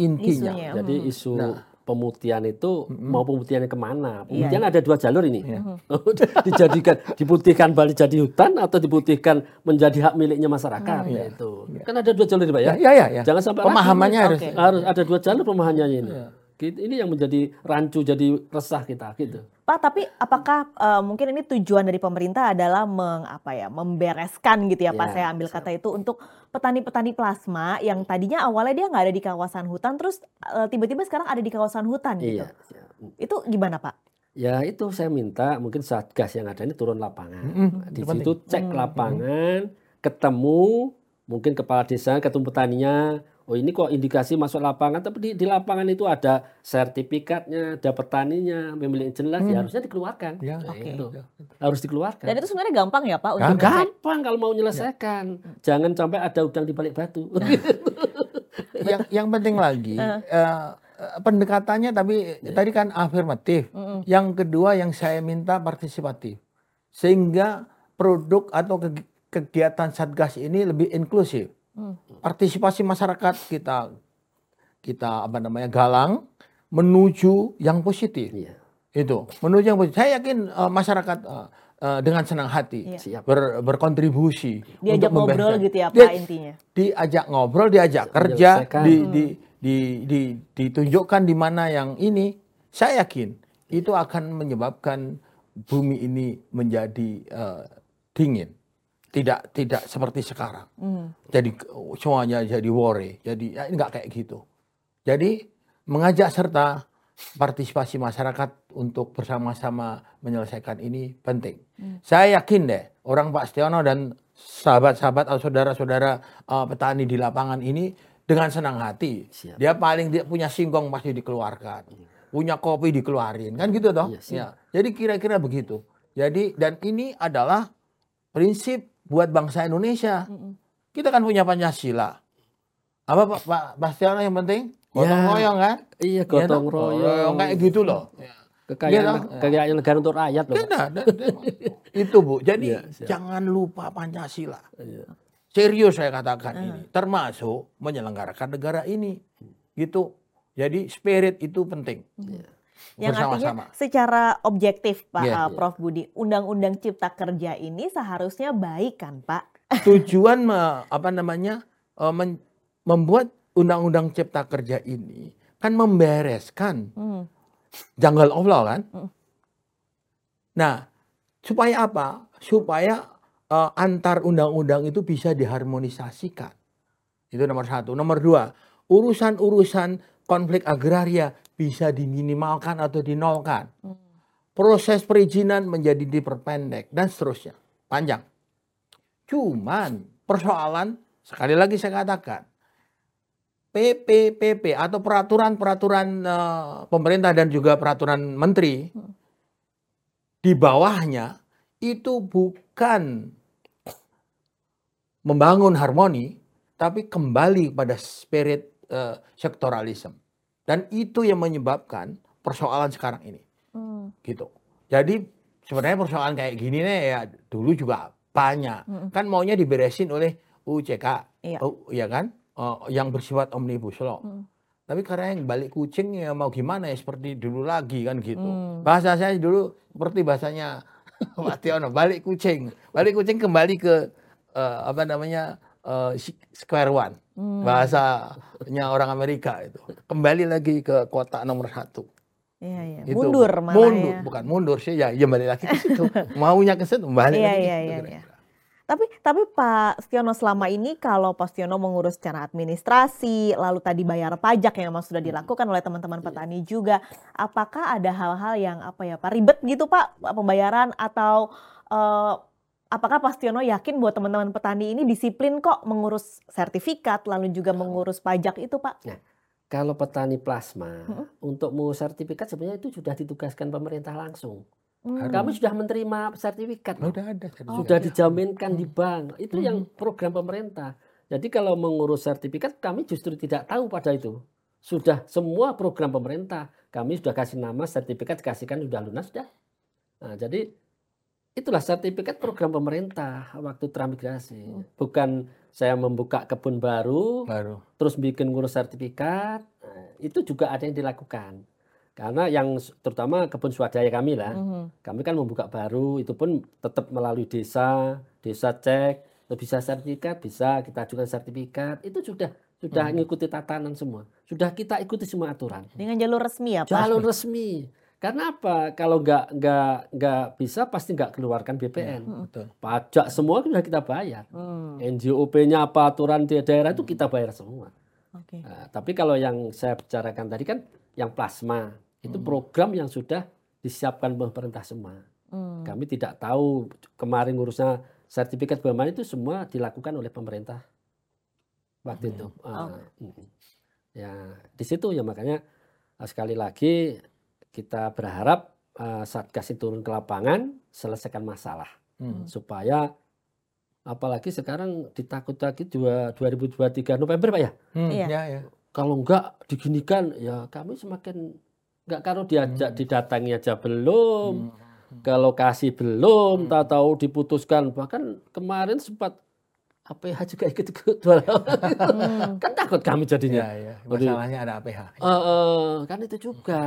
intinya. Isunya. Jadi hmm. isu nah, pemutihan itu mm-hmm. mau pemutihannya ke mana? Iya, pemutihan iya. ada dua jalur ini. Iya. *laughs* Dijadikan diputihkan balik jadi hutan atau diputihkan menjadi hak miliknya masyarakat mm, iya. itu. Iya. Kan ada dua jalur Pak ya. Iya, iya, iya. Jangan sampai pemahamannya harus okay. harus ada dua jalur pemahamannya ini. Iya. Ini yang menjadi rancu, jadi resah kita gitu. Pak, tapi apakah uh, mungkin ini tujuan dari pemerintah adalah meng, apa ya, membereskan gitu ya, ya Pak? Saya ambil kata itu untuk petani-petani plasma yang tadinya awalnya dia nggak ada di kawasan hutan, terus uh, tiba-tiba sekarang ada di kawasan hutan gitu. Iya. Itu gimana Pak? Ya itu saya minta mungkin satgas yang ada ini turun lapangan. Mm -hmm. Di situ cek mm -hmm. lapangan, ketemu mungkin kepala desa, ketemu petaninya, oh ini kok indikasi masuk lapangan tapi di, di lapangan itu ada sertifikatnya ada petaninya pemilik jelas ya hmm. ya harusnya dikeluarkan. Ya, nah, okay. itu harus dikeluarkan. Dan itu sebenarnya gampang ya pak untuk gampang kalau mau menyelesaikan. Ya. jangan sampai ada udang di balik batu. Nah. *laughs* yang yang penting lagi uh, *laughs* pendekatannya tapi ya. tadi kan afirmatif. Mm yang kedua yang saya minta partisipatif. Sehingga produk atau kegiatan satgas ini lebih inklusif Partisipasi masyarakat kita kita apa namanya galang menuju yang positif. Iya. Itu menuju yang positif. Saya yakin uh, masyarakat uh, uh, dengan senang hati iya. ber, berkontribusi diajak untuk ngobrol gitu ya Pak Dia, intinya. Diajak ngobrol, diajak kerja, di, hmm. di, di, di, ditunjukkan di mana yang ini. Saya yakin itu akan menyebabkan bumi ini menjadi uh, dingin tidak tidak seperti sekarang. Mm. Jadi semuanya jadi worry. Jadi ya, nggak kayak gitu. Jadi mengajak serta partisipasi masyarakat untuk bersama-sama menyelesaikan ini penting. Mm. Saya yakin deh orang Pak Setiono dan sahabat-sahabat atau saudara-saudara uh, petani di lapangan ini dengan senang hati. Siap. Dia paling dia punya singkong pasti dikeluarkan. Mm. Punya kopi dikeluarin. Kan gitu toh? Yes, iya, ya. Jadi kira-kira begitu. Jadi dan ini adalah prinsip buat bangsa Indonesia. Kita kan punya Pancasila. Apa Pak Pak Bastiano yang penting? Gotong ya, royong kan? Iya, gotong ya, royong. Kayak gitu loh. Ya. Kekayaan, kekayaan negara untuk rakyat loh. Nah, itu Bu. Jadi ya, jangan lupa Pancasila. Ya. Serius saya katakan ya. ini. Termasuk menyelenggarakan negara ini. Gitu. Jadi spirit itu penting. Ya. Yang artinya bersama-sama. secara objektif Pak Iya, uh, iya. Prof Budi, Undang-Undang Cipta Kerja ini seharusnya baik kan Pak? *laughs* Tujuan me- apa namanya eh, men- membuat undang-undang cipta kerja ini kan membereskan Hmm. janggal Allah kan. Mm. Nah, supaya apa? Supaya eh, antar undang-undang itu bisa diharmonisasikan. Itu nomor satu. Nomor dua, urusan-urusan konflik agraria bisa diminimalkan atau dinolkan. Hmm. Proses perizinan menjadi diperpendek dan seterusnya. Panjang. Cuman persoalan sekali lagi saya katakan PPPP atau peraturan-peraturan eh, pemerintah dan juga peraturan menteri Hmm. di bawahnya itu bukan membangun harmoni tapi kembali pada spirit eh, sektoralisme dan itu yang menyebabkan persoalan sekarang ini Hmm. gitu. Jadi sebenarnya persoalan kayak gini nih ya dulu juga banyak. Mm-mm. Kan maunya diberesin oleh UCK, Iya. oh, ya kan? Oh, yang bersifat omnibus law. Hmm. Tapi karena yang balik kucing ya mau gimana ya seperti dulu lagi kan gitu. Hmm. Bahasa saya dulu seperti bahasanya *laughs* Pak Tiono, balik kucing. Balik kucing kembali ke eh, apa namanya si- square one. Hmm. Bahasanya orang Amerika itu. Kembali lagi ke kota nomor satu. Iya, iya. Itu. Mundur malah mundur, ya. bukan mundur sih ya, ya balik lagi ke situ. *laughs* Maunya ke situ, balik Iya, lagi. iya, iya, kira-kira. Tapi tapi Pak Stiono selama ini kalau Pak Stiono mengurus secara administrasi, lalu tadi bayar pajak yang memang sudah dilakukan oleh teman-teman petani juga, apakah ada hal-hal yang apa ya Pak ribet gitu Pak pembayaran atau eh, apakah Pak Stiono yakin bahwa teman-teman petani ini disiplin kok mengurus sertifikat lalu juga mengurus pajak itu Pak? Kalau petani plasma Mm-mm. untuk mau sertifikat sebenarnya itu sudah ditugaskan pemerintah langsung. Hmm. Kami sudah menerima sertifikat. Oh, loh. udah ada. sertifikat. sudah dijaminkan di Hmm. bank. Itu yang program pemerintah. Jadi kalau mengurus sertifikat kami justru tidak tahu pada itu. Sudah semua program pemerintah. Kami sudah kasih nama sertifikat kasihkan sudah lunas sudah. Nah, jadi itulah sertifikat program pemerintah waktu transmigrasi. Hmm. Bukan saya membuka kebun baru Baru. terus bikin ngurus sertifikat. Nah, itu juga ada yang dilakukan. Karena yang terutama kebun swadaya kami lah, Mhm. kami kan membuka baru itu pun tetap melalui desa, desa cek, terus bisa sertifikat, bisa kita ajukan sertifikat, itu sudah sudah Hmm. mengikuti tatanan semua. Sudah kita ikuti semua aturan. Dengan jalur resmi ya Pak? Jalur resmi. Karena apa? Kalau nggak nggak nggak bisa pasti nggak keluarkan BPN. Betul. Pajak semua sudah kita bayar. Hmm, NJOP-nya apa aturan di daerah itu kita bayar semua. Oke. Nah, tapi kalau yang saya bicarakan tadi kan yang plasma itu program yang sudah disiapkan pemerintah semua. Hmm. Kami tidak tahu kemarin ngurusnya sertifikat BMA itu semua dilakukan oleh pemerintah waktu itu. Ah, mm. Ya di situ ya makanya sekali lagi kita berharap ah, satgas ini turun ke lapangan selesaikan masalah Hmm. supaya apalagi sekarang ditakut lagi dua- 2023 November pak ya Hmm, Iya. Ya, ya. kalau enggak diginikan ya kami semakin enggak kalau diajak didatangi aja belum Hmm. ke lokasi belum tahu-tahu diputuskan bahkan kemarin sempat APH juga ikut ikut Hmm. kan takut kami jadinya Ya, ya. Masalahnya ada APH. Eh, eh, kan itu juga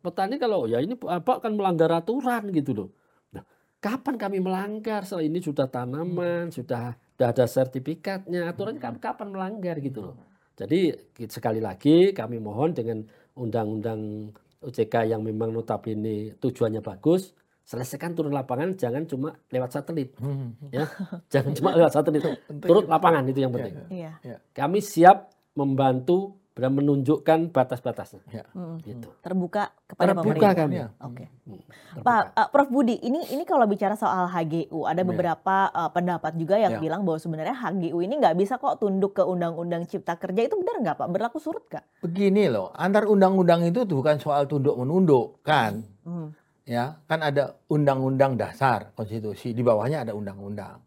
petani kalau ya ini apa kan melanggar aturan gitu loh Nah, kapan kami melanggar setelah ini sudah tanaman sudah sudah ada sertifikatnya aturannya kapan, kapan melanggar gitu loh jadi sekali lagi kami mohon dengan undang-undang OJK yang memang notabene tujuannya bagus selesaikan turun lapangan jangan cuma lewat satelit Hmm. ya jangan cuma lewat satelit *laughs* turun lapangan itu yang penting Iya. kami siap membantu dan menunjukkan batas-batasnya Ya. Hmm. gitu Terbuka kepada terbuka pemerintah. kami Ya. Oke. Hmm, Pak eh, Prof Budi, ini ini kalau bicara soal HGU, ada Ya. beberapa eh, pendapat juga yang Ya. bilang bahwa sebenarnya HGU ini nggak bisa kok tunduk ke Undang-Undang Cipta Kerja itu benar nggak Pak? Berlaku surut nggak? Begini loh, antar undang-undang itu tuh bukan soal tunduk menunduk kan, Hmm. Ya kan ada undang-undang dasar konstitusi di bawahnya ada undang-undang,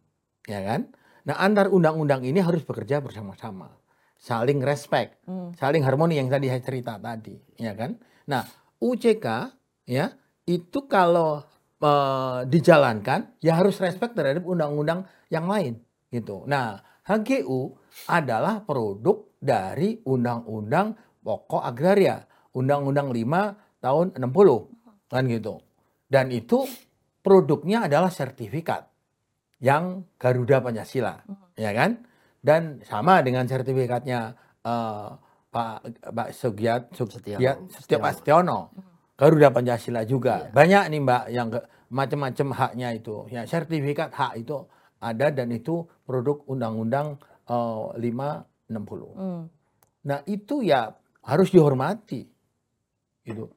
ya kan? Nah antar undang-undang ini harus bekerja bersama-sama, saling respect, Hmm. saling harmoni yang tadi saya cerita tadi, ya kan? Nah UCK ya itu kalau eh, dijalankan ya harus respect terhadap undang-undang yang lain gitu. Nah HGU adalah produk dari undang-undang pokok agraria, undang-undang 5 tahun 60 kan gitu. Dan itu produknya adalah sertifikat yang Garuda Pancasila, ya kan? Dan sama dengan sertifikatnya eh, Pak Pak Sugiat Sugiat Pak Setiono. Garuda Pancasila juga. Iya. Banyak nih Mbak yang macam-macam haknya itu. Ya, sertifikat hak itu ada dan itu produk Undang-Undang eh, 560. Hmm. Nah, itu ya harus dihormati. Gitu.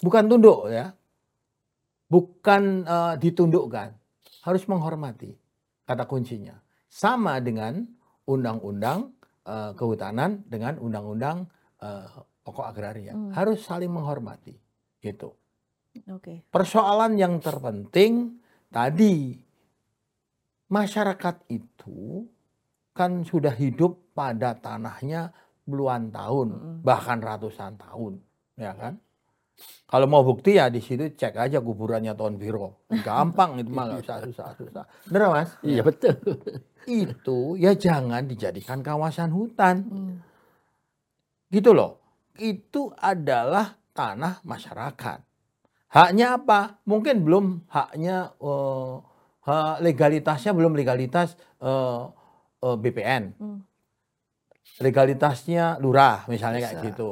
Bukan tunduk ya. Bukan eh, ditundukkan. Harus menghormati. Kata kuncinya. Sama dengan undang-undang eh, kehutanan dengan undang-undang eh, pokok agraria. Hmm. Harus saling menghormati. Gitu. Oke. Persoalan yang terpenting tadi masyarakat itu kan sudah hidup pada tanahnya puluhan tahun, Mm-mm. bahkan ratusan tahun, ya kan? Kalau mau bukti ya di situ cek aja kuburannya Tuan Viro. Gampang itu mah nggak usah susah-susah. Bener mas? Iya betul. Itu ya jangan dijadikan kawasan hutan. Hmm. Gitu loh. Itu adalah tanah masyarakat. Haknya apa? Mungkin belum haknya hak legalitasnya belum legalitas eh, eh, BPN. Hmm. Legalitasnya lurah misalnya kayak Bisa. gitu.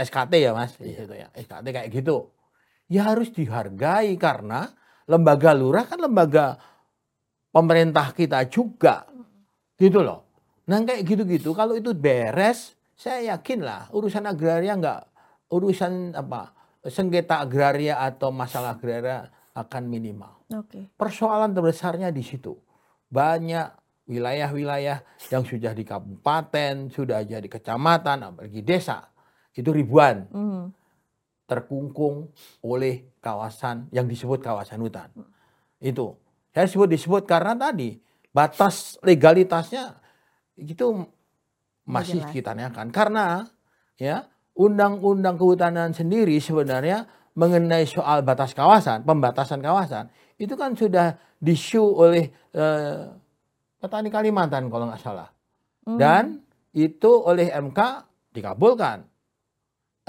SKT ya Mas, Iya. situ ya. SKT kayak gitu. Ya harus dihargai karena lembaga lurah kan lembaga pemerintah kita juga. Gitu loh. Nah kayak gitu-gitu kalau itu beres, saya yakin lah urusan agraria nggak urusan apa sengketa agraria atau masalah agraria akan minimal. Oke. Persoalan terbesarnya di situ. Banyak wilayah-wilayah yang sudah di kabupaten, sudah jadi kecamatan, apalagi desa. Itu ribuan Hmm. terkungkung oleh kawasan yang disebut kawasan hutan. Itu. Saya sebut disebut karena tadi batas legalitasnya itu masih jelas. kita tanyakan. Karena ya undang-undang kehutanan sendiri sebenarnya mengenai soal batas kawasan, pembatasan kawasan, itu kan sudah disu oleh eh, petani Kalimantan kalau nggak salah. Hmm. Dan itu oleh MK dikabulkan.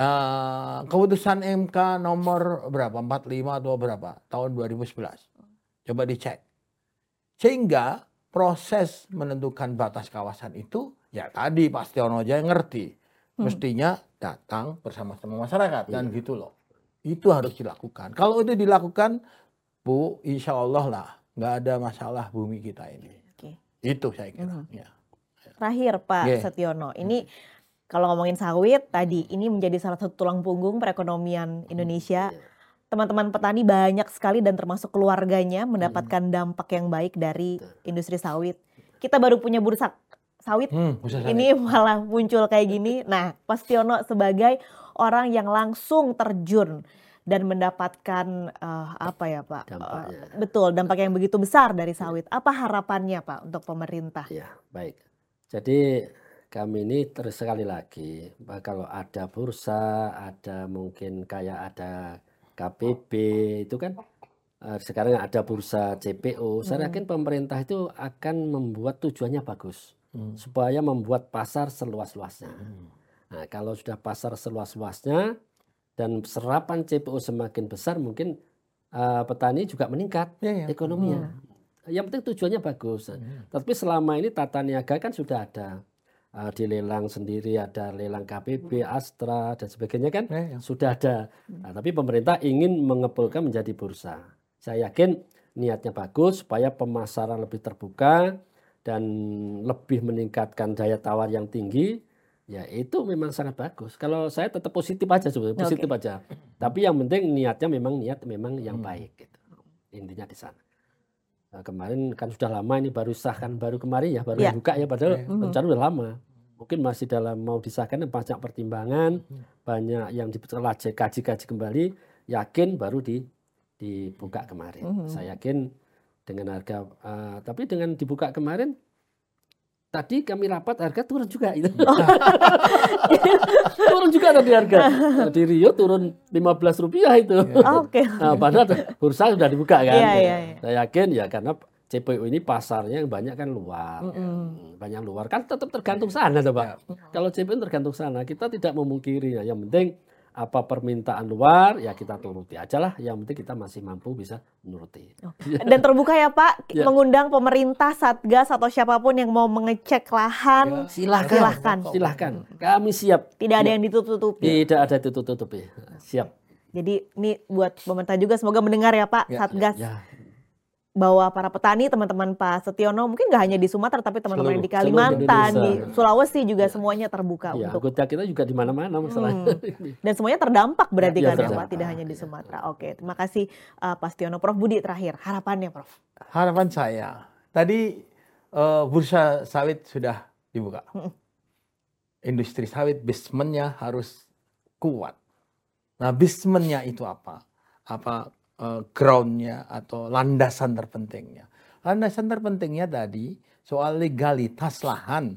Eh, keputusan MK nomor berapa? 45 atau berapa? Tahun 2011. Coba dicek. Sehingga proses menentukan batas kawasan itu ya tadi Pak Stiono aja yang ngerti. Hmm. Mestinya datang bersama-sama masyarakat kan gitu loh. Itu harus dilakukan. Kalau itu dilakukan, Bu, insya Allah lah nggak ada masalah bumi kita ini. Oke. Itu saya kira. Mhm. Ya. Terakhir Pak Oke. Setiono, ini kalau ngomongin sawit tadi, ini menjadi salah satu tulang punggung perekonomian Indonesia. Teman-teman petani banyak sekali dan termasuk keluarganya mendapatkan dampak yang baik dari industri sawit. Kita baru punya bursa sawit, Hmm, bisa saya- ini malah muncul kayak gini. *laughs* Nah, Pak Setiono sebagai orang yang langsung terjun dan mendapatkan eh, apa ya Pak? Dampaknya. Eh, betul, dampak yang begitu besar dari sawit. Apa harapannya Pak untuk pemerintah? Ya, baik. Jadi kami ini terus sekali lagi kalau ada bursa, ada mungkin kayak ada KPB itu kan eh, sekarang ada bursa CPO. Saya Hmm. yakin pemerintah itu akan membuat tujuannya bagus Hmm. supaya membuat pasar seluas-luasnya. Hmm. Nah, kalau sudah pasar seluas-luasnya dan serapan CPO semakin besar, mungkin eh, petani juga meningkat Ya, ya. ekonominya. Yang penting tujuannya bagus. Hmm. Tapi selama ini tata niaga kan sudah ada eh, di lelang sendiri, ada lelang KPB, Astra dan sebagainya kan Ya, ya. sudah ada. Nah, tapi pemerintah ingin mengepulkan menjadi bursa. Saya yakin niatnya bagus supaya pemasaran lebih terbuka dan lebih meningkatkan daya tawar yang tinggi. Ya itu memang sangat bagus. Kalau saya tetap positif aja sebenarnya, positif Oke. aja. Tapi yang penting niatnya memang niat memang yang Hmm. baik. Gitu. Intinya di sana. Nah, kemarin kan sudah lama ini baru sahkan baru kemarin ya baru Ya. buka ya padahal Ya. Mhm. rencana udah lama. Mungkin masih dalam mau disahkan banyak pertimbangan, Hmm. banyak yang dipelajari kaji-kaji kembali, yakin baru di dibuka kemarin. Mhm. Saya yakin dengan harga eh, tapi dengan dibuka kemarin tadi kami rapat harga turun juga itu. *laughs* *laughs* turun juga tadi harga. Di Rio turun 15 rupiah itu. Oke. Nah, padahal bursa sudah dibuka kan. Iya, iya, iya. Saya yakin ya karena CPO ini pasarnya yang banyak kan luar. Mm-mm. Hmm, Banyak luar kan tetap tergantung sana tuh, Pak. Kalau CPO tergantung sana, kita tidak memungkiri ya. Yang penting apa permintaan luar ya kita turuti aja lah. Yang penting kita masih mampu bisa menuruti. Dan terbuka ya Pak, *laughs* Ya. mengundang pemerintah, satgas atau siapa pun yang mau mengecek lahan, Silahkan. silahkan. Silahkan. Kami siap. Tidak ada yang ditutup-tutupi. Tidak ada tutup-tutupi. Siap. Jadi ini buat pemerintah juga semoga mendengar ya Pak, Ya, satgas Ya. Bahwa para petani, teman-teman Pak Setiono, mungkin nggak hanya di Sumatera tapi teman-teman yang di Kalimantan, di. Sulawesi juga semuanya terbuka Ya, untuk anggota kita juga di mana-mana masalahnya. dan semuanya terdampak berarti Ya, kan ya Pak, tidak hanya di Sumatera. Oke, terima kasih uh, Pak Setiono. Prof Budi terakhir, harapannya Prof. Harapan saya, tadi eh, bursa sawit sudah dibuka. Industri sawit basementnya harus kuat. Nah basementnya itu apa? Apa eh, groundnya atau landasan terpentingnya? Landasan terpentingnya tadi soal legalitas lahan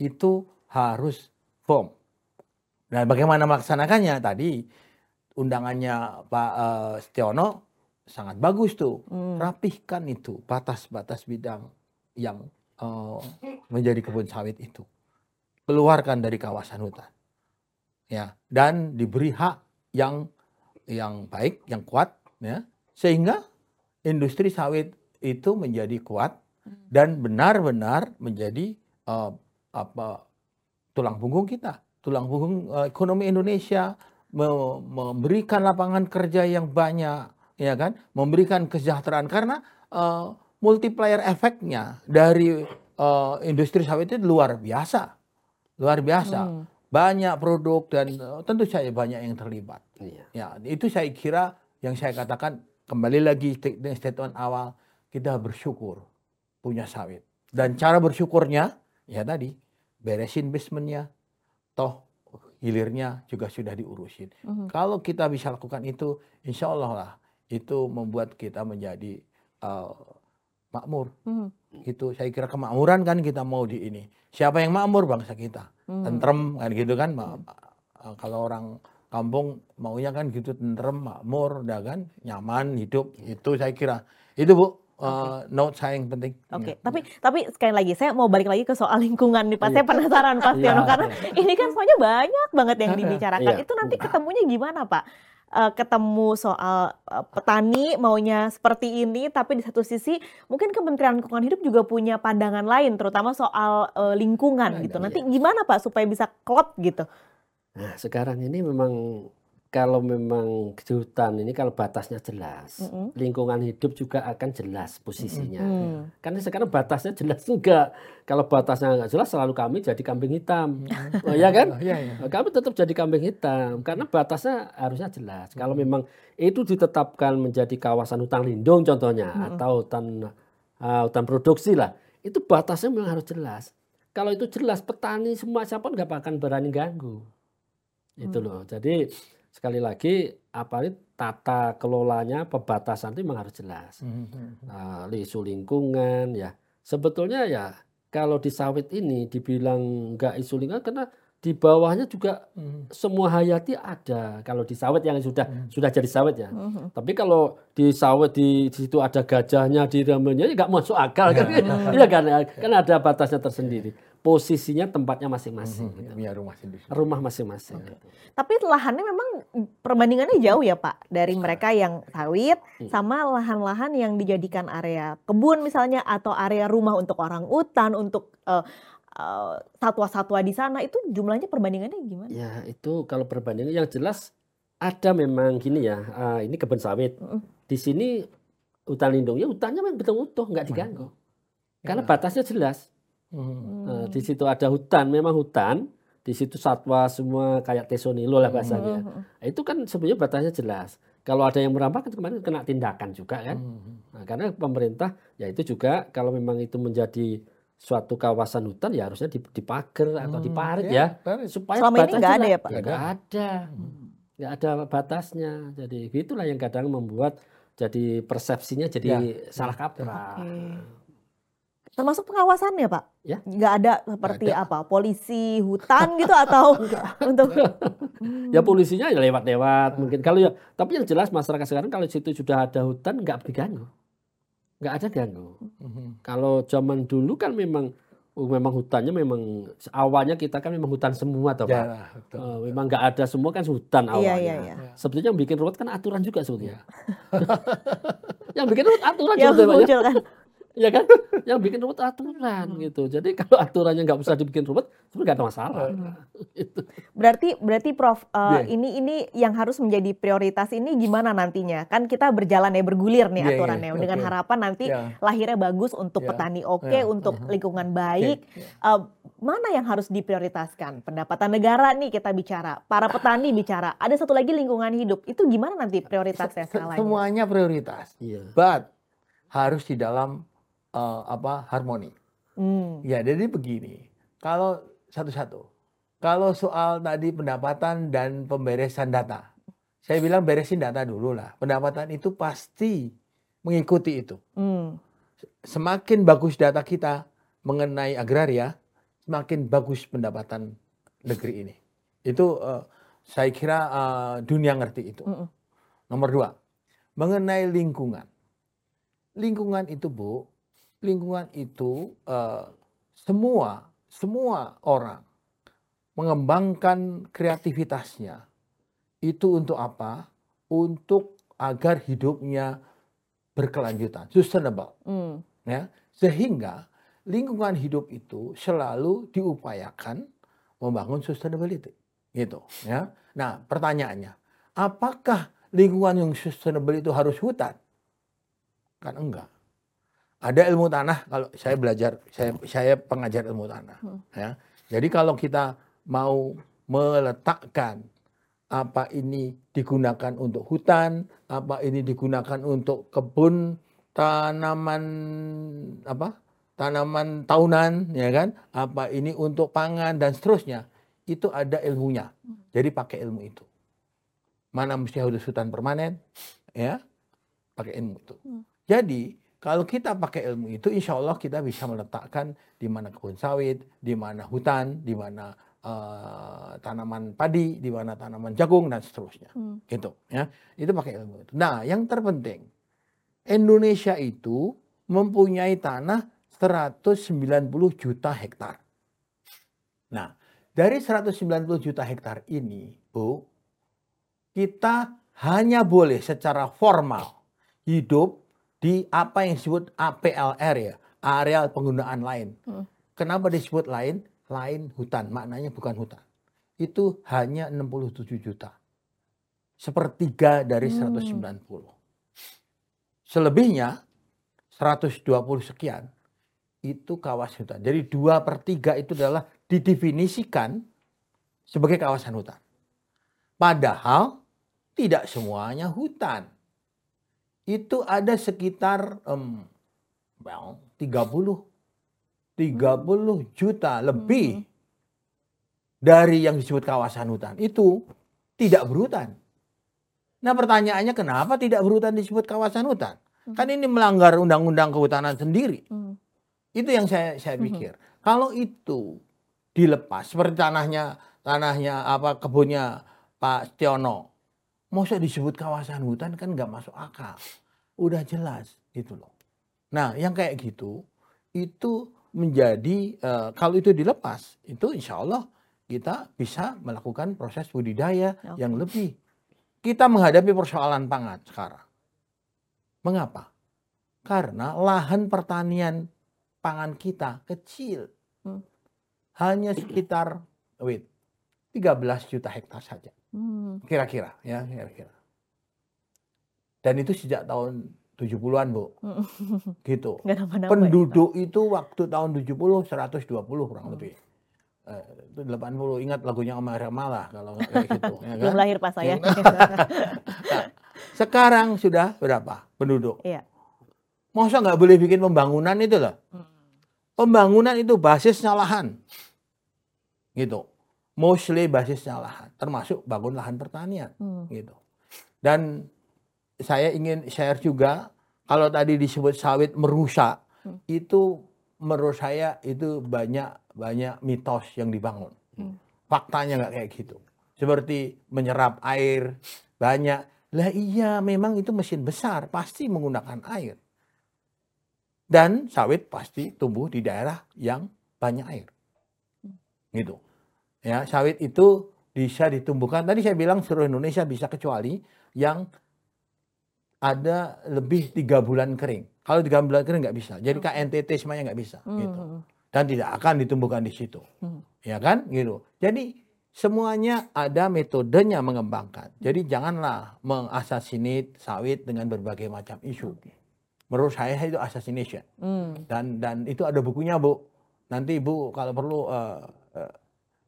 itu harus firm. Nah bagaimana melaksanakannya tadi undangannya Pak eh, Setiono sangat bagus tuh Hmm. rapihkan itu batas-batas bidang yang eh, menjadi kebun sawit itu keluarkan dari kawasan hutan ya dan diberi hak yang yang baik yang kuat ya. Sehingga industri sawit itu menjadi kuat dan benar-benar menjadi eh, apa tulang punggung kita. Tulang punggung eh, ekonomi Indonesia me- memberikan lapangan kerja yang banyak ya kan? Memberikan kesejahteraan karena eh, multiplier efeknya dari eh, industri sawit itu luar biasa. Luar biasa. Hmm. banyak produk dan eh, tentu saja banyak yang terlibat. Iya. ya itu saya kira yang saya katakan kembali lagi statement awal kita bersyukur punya sawit dan cara bersyukurnya ya tadi beresin basementnya toh hilirnya juga sudah diurusin Mhm. kalau kita bisa lakukan itu insya Allah lah itu membuat kita menjadi eh, makmur Mhm. itu saya kira kemakmuran kan kita mau di ini siapa yang makmur bangsa kita Mhm. tentrem kan gitu kan eh, kalau orang kampung maunya kan gitu tentrem makmur udah kan nyaman hidup itu saya kira itu bu eh, note saya yang penting Oke, Ya. tapi tapi sekali lagi saya mau balik lagi ke soal lingkungan nih Pak. Iya. Saya penasaran Pak *laughs* Tiono Iya, karena ini kan soalnya banyak banget yang *laughs* Iya. dibicarakan. Iya. Itu nanti ketemunya gimana Pak? Eh, ketemu soal eh, petani maunya seperti ini, tapi di satu sisi mungkin Kementerian Lingkungan Hidup juga punya pandangan lain, terutama soal eh, lingkungan Ada, gitu. Nanti iya. gimana Pak supaya bisa klop gitu? Nah, sekarang ini memang kalau memang di hutan ini kalau batasnya jelas, Mm-mm. lingkungan hidup juga akan jelas posisinya. Hmm. Karena sekarang batasnya jelas *laughs* enggak. Kalau batasnya enggak jelas selalu kami jadi kambing hitam. Oh ya kan? Iya, iya. Kami tetap jadi kambing hitam karena batasnya harusnya jelas. Kalau memang itu ditetapkan menjadi kawasan hutan lindung contohnya atau hutan uh, hutan produksi lah, itu batasnya memang harus jelas. Kalau itu jelas petani semua siapa nggak akan berani ganggu. Itu loh. Jadi sekali lagi apa ini tata kelolanya pembatasan itu memang harus jelas. Nah, isu lingkungan ya sebetulnya ya kalau di sawit ini dibilang nggak isu lingkungan karena di bawahnya juga Mhm. semua hayati ada kalau di sawit yang sudah sudah jadi sawit ya. Mhm. Tapi kalau di sawit di, di situ ada gajahnya di ramenya ya nggak masuk akal kan? *laughs* Iya kan? Kan ada batasnya tersendiri. Posisinya tempatnya masing-masing. gitu. Iya, rumah sendiri. Rumah masing-masing. Tapi lahannya memang perbandingannya jauh ya Pak dari mereka yang sawit Hmm. sama lahan-lahan yang dijadikan area kebun misalnya atau area rumah untuk orang utan untuk eh, eh, satwa-satwa di sana itu jumlahnya perbandingannya gimana? Ya itu kalau perbandingan yang jelas ada memang gini ya. ah, ini kebun sawit. Mm. Di sini hutan lindungnya hutannya memang betul utuh nggak diganggu. Karena Ya. batasnya jelas. Mhm. Nah, di situ ada hutan, memang hutan. Di situ satwa semua kayak tesonilo lah bahasanya. Mhm. Nah, itu kan sebenarnya batasnya jelas. Kalau ada yang merampas kan kemarin kena tindakan juga kan. Mhm. Nah, karena pemerintah ya itu juga kalau memang itu menjadi suatu kawasan hutan ya harusnya dip- dipager atau Hmm, diparit ya, ya parit. supaya Selama ini batasnya nggak ada ya, Pak? Nggak ada, nggak ada batasnya. Jadi itulah yang kadang membuat jadi persepsinya jadi Ya, salah kaprah. Oke. Termasuk pengawasannya Pak? Ya. Nggak ada seperti ada. apa? Polisi hutan gitu atau *laughs* untuk Ya polisinya ya lewat-lewat mungkin. Kalau ya, tapi yang jelas masyarakat sekarang kalau situ sudah ada hutan nggak diganggu, nggak ada ganggu. Mhm. Kalau zaman dulu kan memang Oh, memang hutannya memang awalnya kita kan memang hutan semua toh Pak. Ya, betul. Eh, memang nggak ada semua kan hutan Iya, awalnya. iya, iya. Sebetulnya yang bikin ruwet kan aturan juga sebetulnya. *laughs* yang bikin ruwet aturan Yang sebetulnya Pak, ya. muncul kan. Ya kan? *laughs* Yang bikin ruwet aturan gitu. Jadi kalau aturannya nggak bisa dibikin ruwet, sebenarnya nggak ada masalah. *laughs* Gitu. Berarti berarti Prof eh, Iya. ini ini yang harus menjadi prioritas ini gimana nantinya? Kan kita berjalan ya bergulir nih Iya, iya, aturannya dengan oke. harapan nanti Ya. lahirnya bagus untuk Ya, petani oke, ya, untuk mhm. lingkungan baik. Oke, ya. Eh, mana yang harus diprioritaskan? Pendapatan negara nih kita bicara, para petani bicara. Ada satu lagi lingkungan hidup. Itu gimana nanti prioritasnya skalanya? Semuanya prioritas. Iya. But harus di dalam eh, apa harmoni. Hmm. Ya, jadi begini. Kalau satu-satu. Kalau soal tadi pendapatan dan pemberesan data. Saya bilang beresin data dulu lah. Pendapatan itu pasti mengikuti itu. Hmm. Semakin bagus data kita mengenai agraria, semakin bagus pendapatan negeri ini. Itu eh, saya kira eh, dunia ngerti itu. Mm-mm. Nomor dua, mengenai lingkungan. Lingkungan itu, Bu, lingkungan itu eh, semua semua orang mengembangkan kreativitasnya. Itu untuk apa? Untuk agar hidupnya berkelanjutan, sustainable Hmm. ya sehingga lingkungan hidup itu selalu diupayakan membangun sustainability gitu ya nah pertanyaannya apakah lingkungan yang sustainable itu harus hutan kan enggak ada ilmu tanah kalau saya belajar saya saya pengajar ilmu tanah Hmm. ya jadi kalau kita mau meletakkan apa ini digunakan untuk hutan, apa ini digunakan untuk kebun, tanaman apa? tanaman tahunan, ya kan? Apa ini untuk pangan dan seterusnya. Itu ada ilmunya. Jadi pakai ilmu itu. Mana mesti harus hutan permanen, ya? Pakai ilmu itu. Hmm. Jadi kalau kita pakai ilmu itu, insya Allah kita bisa meletakkan di mana kebun sawit, di mana hutan, di mana eh, tanaman padi, di mana tanaman jagung dan seterusnya. Hmm. Gitu ya. Itu pakai ilmu itu. Nah, yang terpenting Indonesia itu mempunyai tanah 190 juta hektar. Nah, dari 190 juta hektar ini, Bu, kita hanya boleh secara formal hidup di apa yang disebut APLR ya, areal penggunaan lain. Hmm. Kenapa disebut lain? Lain hutan, maknanya bukan hutan. Itu hanya 67 juta. Sepertiga dari Hmm. 190. Selebihnya 120 sekian itu kawasan hutan. Jadi dua per tiga itu adalah didefinisikan sebagai kawasan hutan. Padahal tidak semuanya hutan. Itu ada sekitar well, 30 30 juta lebih dari yang disebut kawasan hutan itu tidak berhutan. Nah pertanyaannya kenapa tidak berhutan disebut kawasan hutan? Kan ini melanggar undang-undang kehutanan sendiri. Hmm. Itu yang saya saya pikir. Kalau itu dilepas seperti tanahnya tanahnya apa kebunnya Pak Tiono, masa disebut kawasan hutan kan nggak masuk akal. Udah jelas gitu loh. Nah yang kayak gitu itu menjadi eh, kalau itu dilepas itu insya Allah kita bisa melakukan proses budidaya Oke. yang lebih. Kita menghadapi persoalan pangan sekarang. Mengapa? Karena lahan pertanian pangan kita kecil. Hmm. Hanya sekitar wait 13 juta hektar saja. Hmm. Kira-kira ya, kira-kira. Dan itu sejak tahun 70-an, Bu. Hmm. Gitu. *laughs* Ya, Penduduk itu waktu tahun 70 120 kurang Hmm. lebih. Eh, itu 80 ingat lagunya Omar Malah kalau kayak gitu ya Pak. Belum kan? lahir pas saya. *laughs* Nah, sekarang sudah berapa penduduk? Iya. Masa nggak boleh bikin pembangunan itu loh? Hmm. Pembangunan itu basisnya lahan. Gitu. Mostly basisnya lahan, termasuk bangun lahan pertanian Hmm. gitu. Dan saya ingin share juga kalau tadi disebut sawit merusak, Hmm. itu menurut saya itu banyak banyak mitos yang dibangun. Hmm. Faktanya nggak kayak gitu. Seperti menyerap air banyak. Lah iya, memang itu mesin besar, pasti menggunakan air. Dan sawit pasti tumbuh di daerah yang banyak air. Gitu. Ya, sawit itu bisa ditumbuhkan. Tadi saya bilang seluruh Indonesia bisa kecuali yang ada lebih tiga bulan kering. Kalau tiga bulan kering nggak bisa. Jadi KNTT semuanya nggak bisa. Hmm. Gitu. Dan tidak akan ditumbuhkan di situ. Hmm. Ya kan? Gitu. Jadi semuanya ada metodenya mengembangkan. Jadi janganlah mengasasinate sawit dengan berbagai macam isu. Menurut saya itu assassination. Hmm. Dan dan itu ada bukunya, Bu. Nanti Bu kalau perlu eh, eh,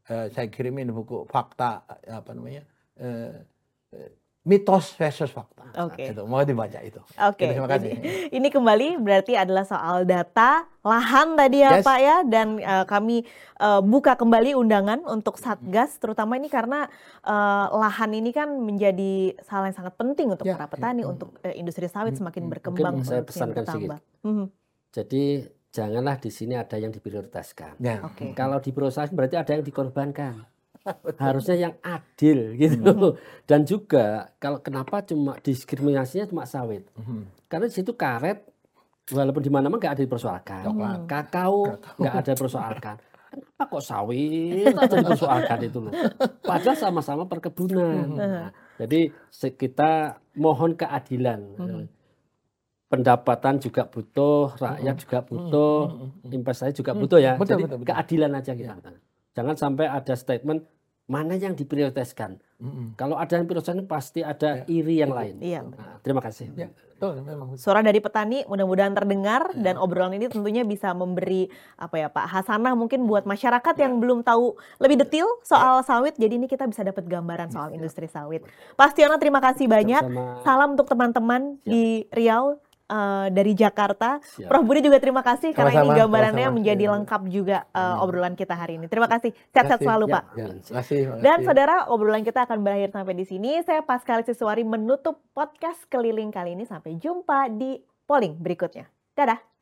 eh, saya kirimin buku fakta apa namanya? eh, eh, mitos versus fakta. Oke. Itu mau dibaca itu. Oke, Terima kasih. Ini, ini kembali berarti adalah soal data lahan tadi ya Yes. Pak ya, dan eh, kami eh, buka kembali undangan untuk Satgas, terutama ini karena eh, lahan ini kan menjadi hal yang sangat penting untuk Ya, para ya. petani, untuk eh, industri sawit Hmm, semakin hmm. berkembang, Mungkin saya pesankan bertambah. Mhm. Jadi janganlah di sini ada yang diprioritaskan. Ya. Oke. Kalau diprioritaskan berarti ada yang dikorbankan. *laughs* Harusnya yang adil gitu. Dan juga kalau kenapa cuma diskriminasinya cuma sawit? Mhm. Karena di situ karet walaupun di mana-mana nggak ada dipersoalkan. Coklat. Kakao nggak ada dipersoalkan. Kenapa kok sawit aja dipersoalkan itu loh? Padahal sama-sama perkebunan. Nah, jadi kita mohon keadilan. Pendapatan juga butuh, rakyat juga butuh, investasi juga butuh ya. Betul, Jadi betul, betul. keadilan aja kita. Jangan sampai ada statement mana yang diprioritaskan. Mhm. Kalau ada yang prioritaskan pasti ada iri yang lain. Iya. Nah, terima kasih. Ya, betul memang. Suara dari petani mudah-mudahan terdengar dan obrolan ini tentunya bisa memberi apa ya Pak Hasanah mungkin buat masyarakat yang belum tahu lebih detail soal sawit. Jadi ini kita bisa dapat gambaran soal industri sawit. Pak Stiono terima kasih banyak. Sama-sama. Salam untuk teman-teman di Riau eh, dari Jakarta. Siap. Prof Budi juga terima kasih karena ini gambarannya sama-sama. menjadi Iya. lengkap juga eh, obrolan kita hari ini. Terima kasih. Sehat-sehat selalu Ya. Pak. Ya, terima kasih. Dan saudara, obrolan kita akan berakhir sampai di sini. Saya Pascal Siswari menutup podcast keliling kali ini. Sampai jumpa di polling berikutnya. Dadah.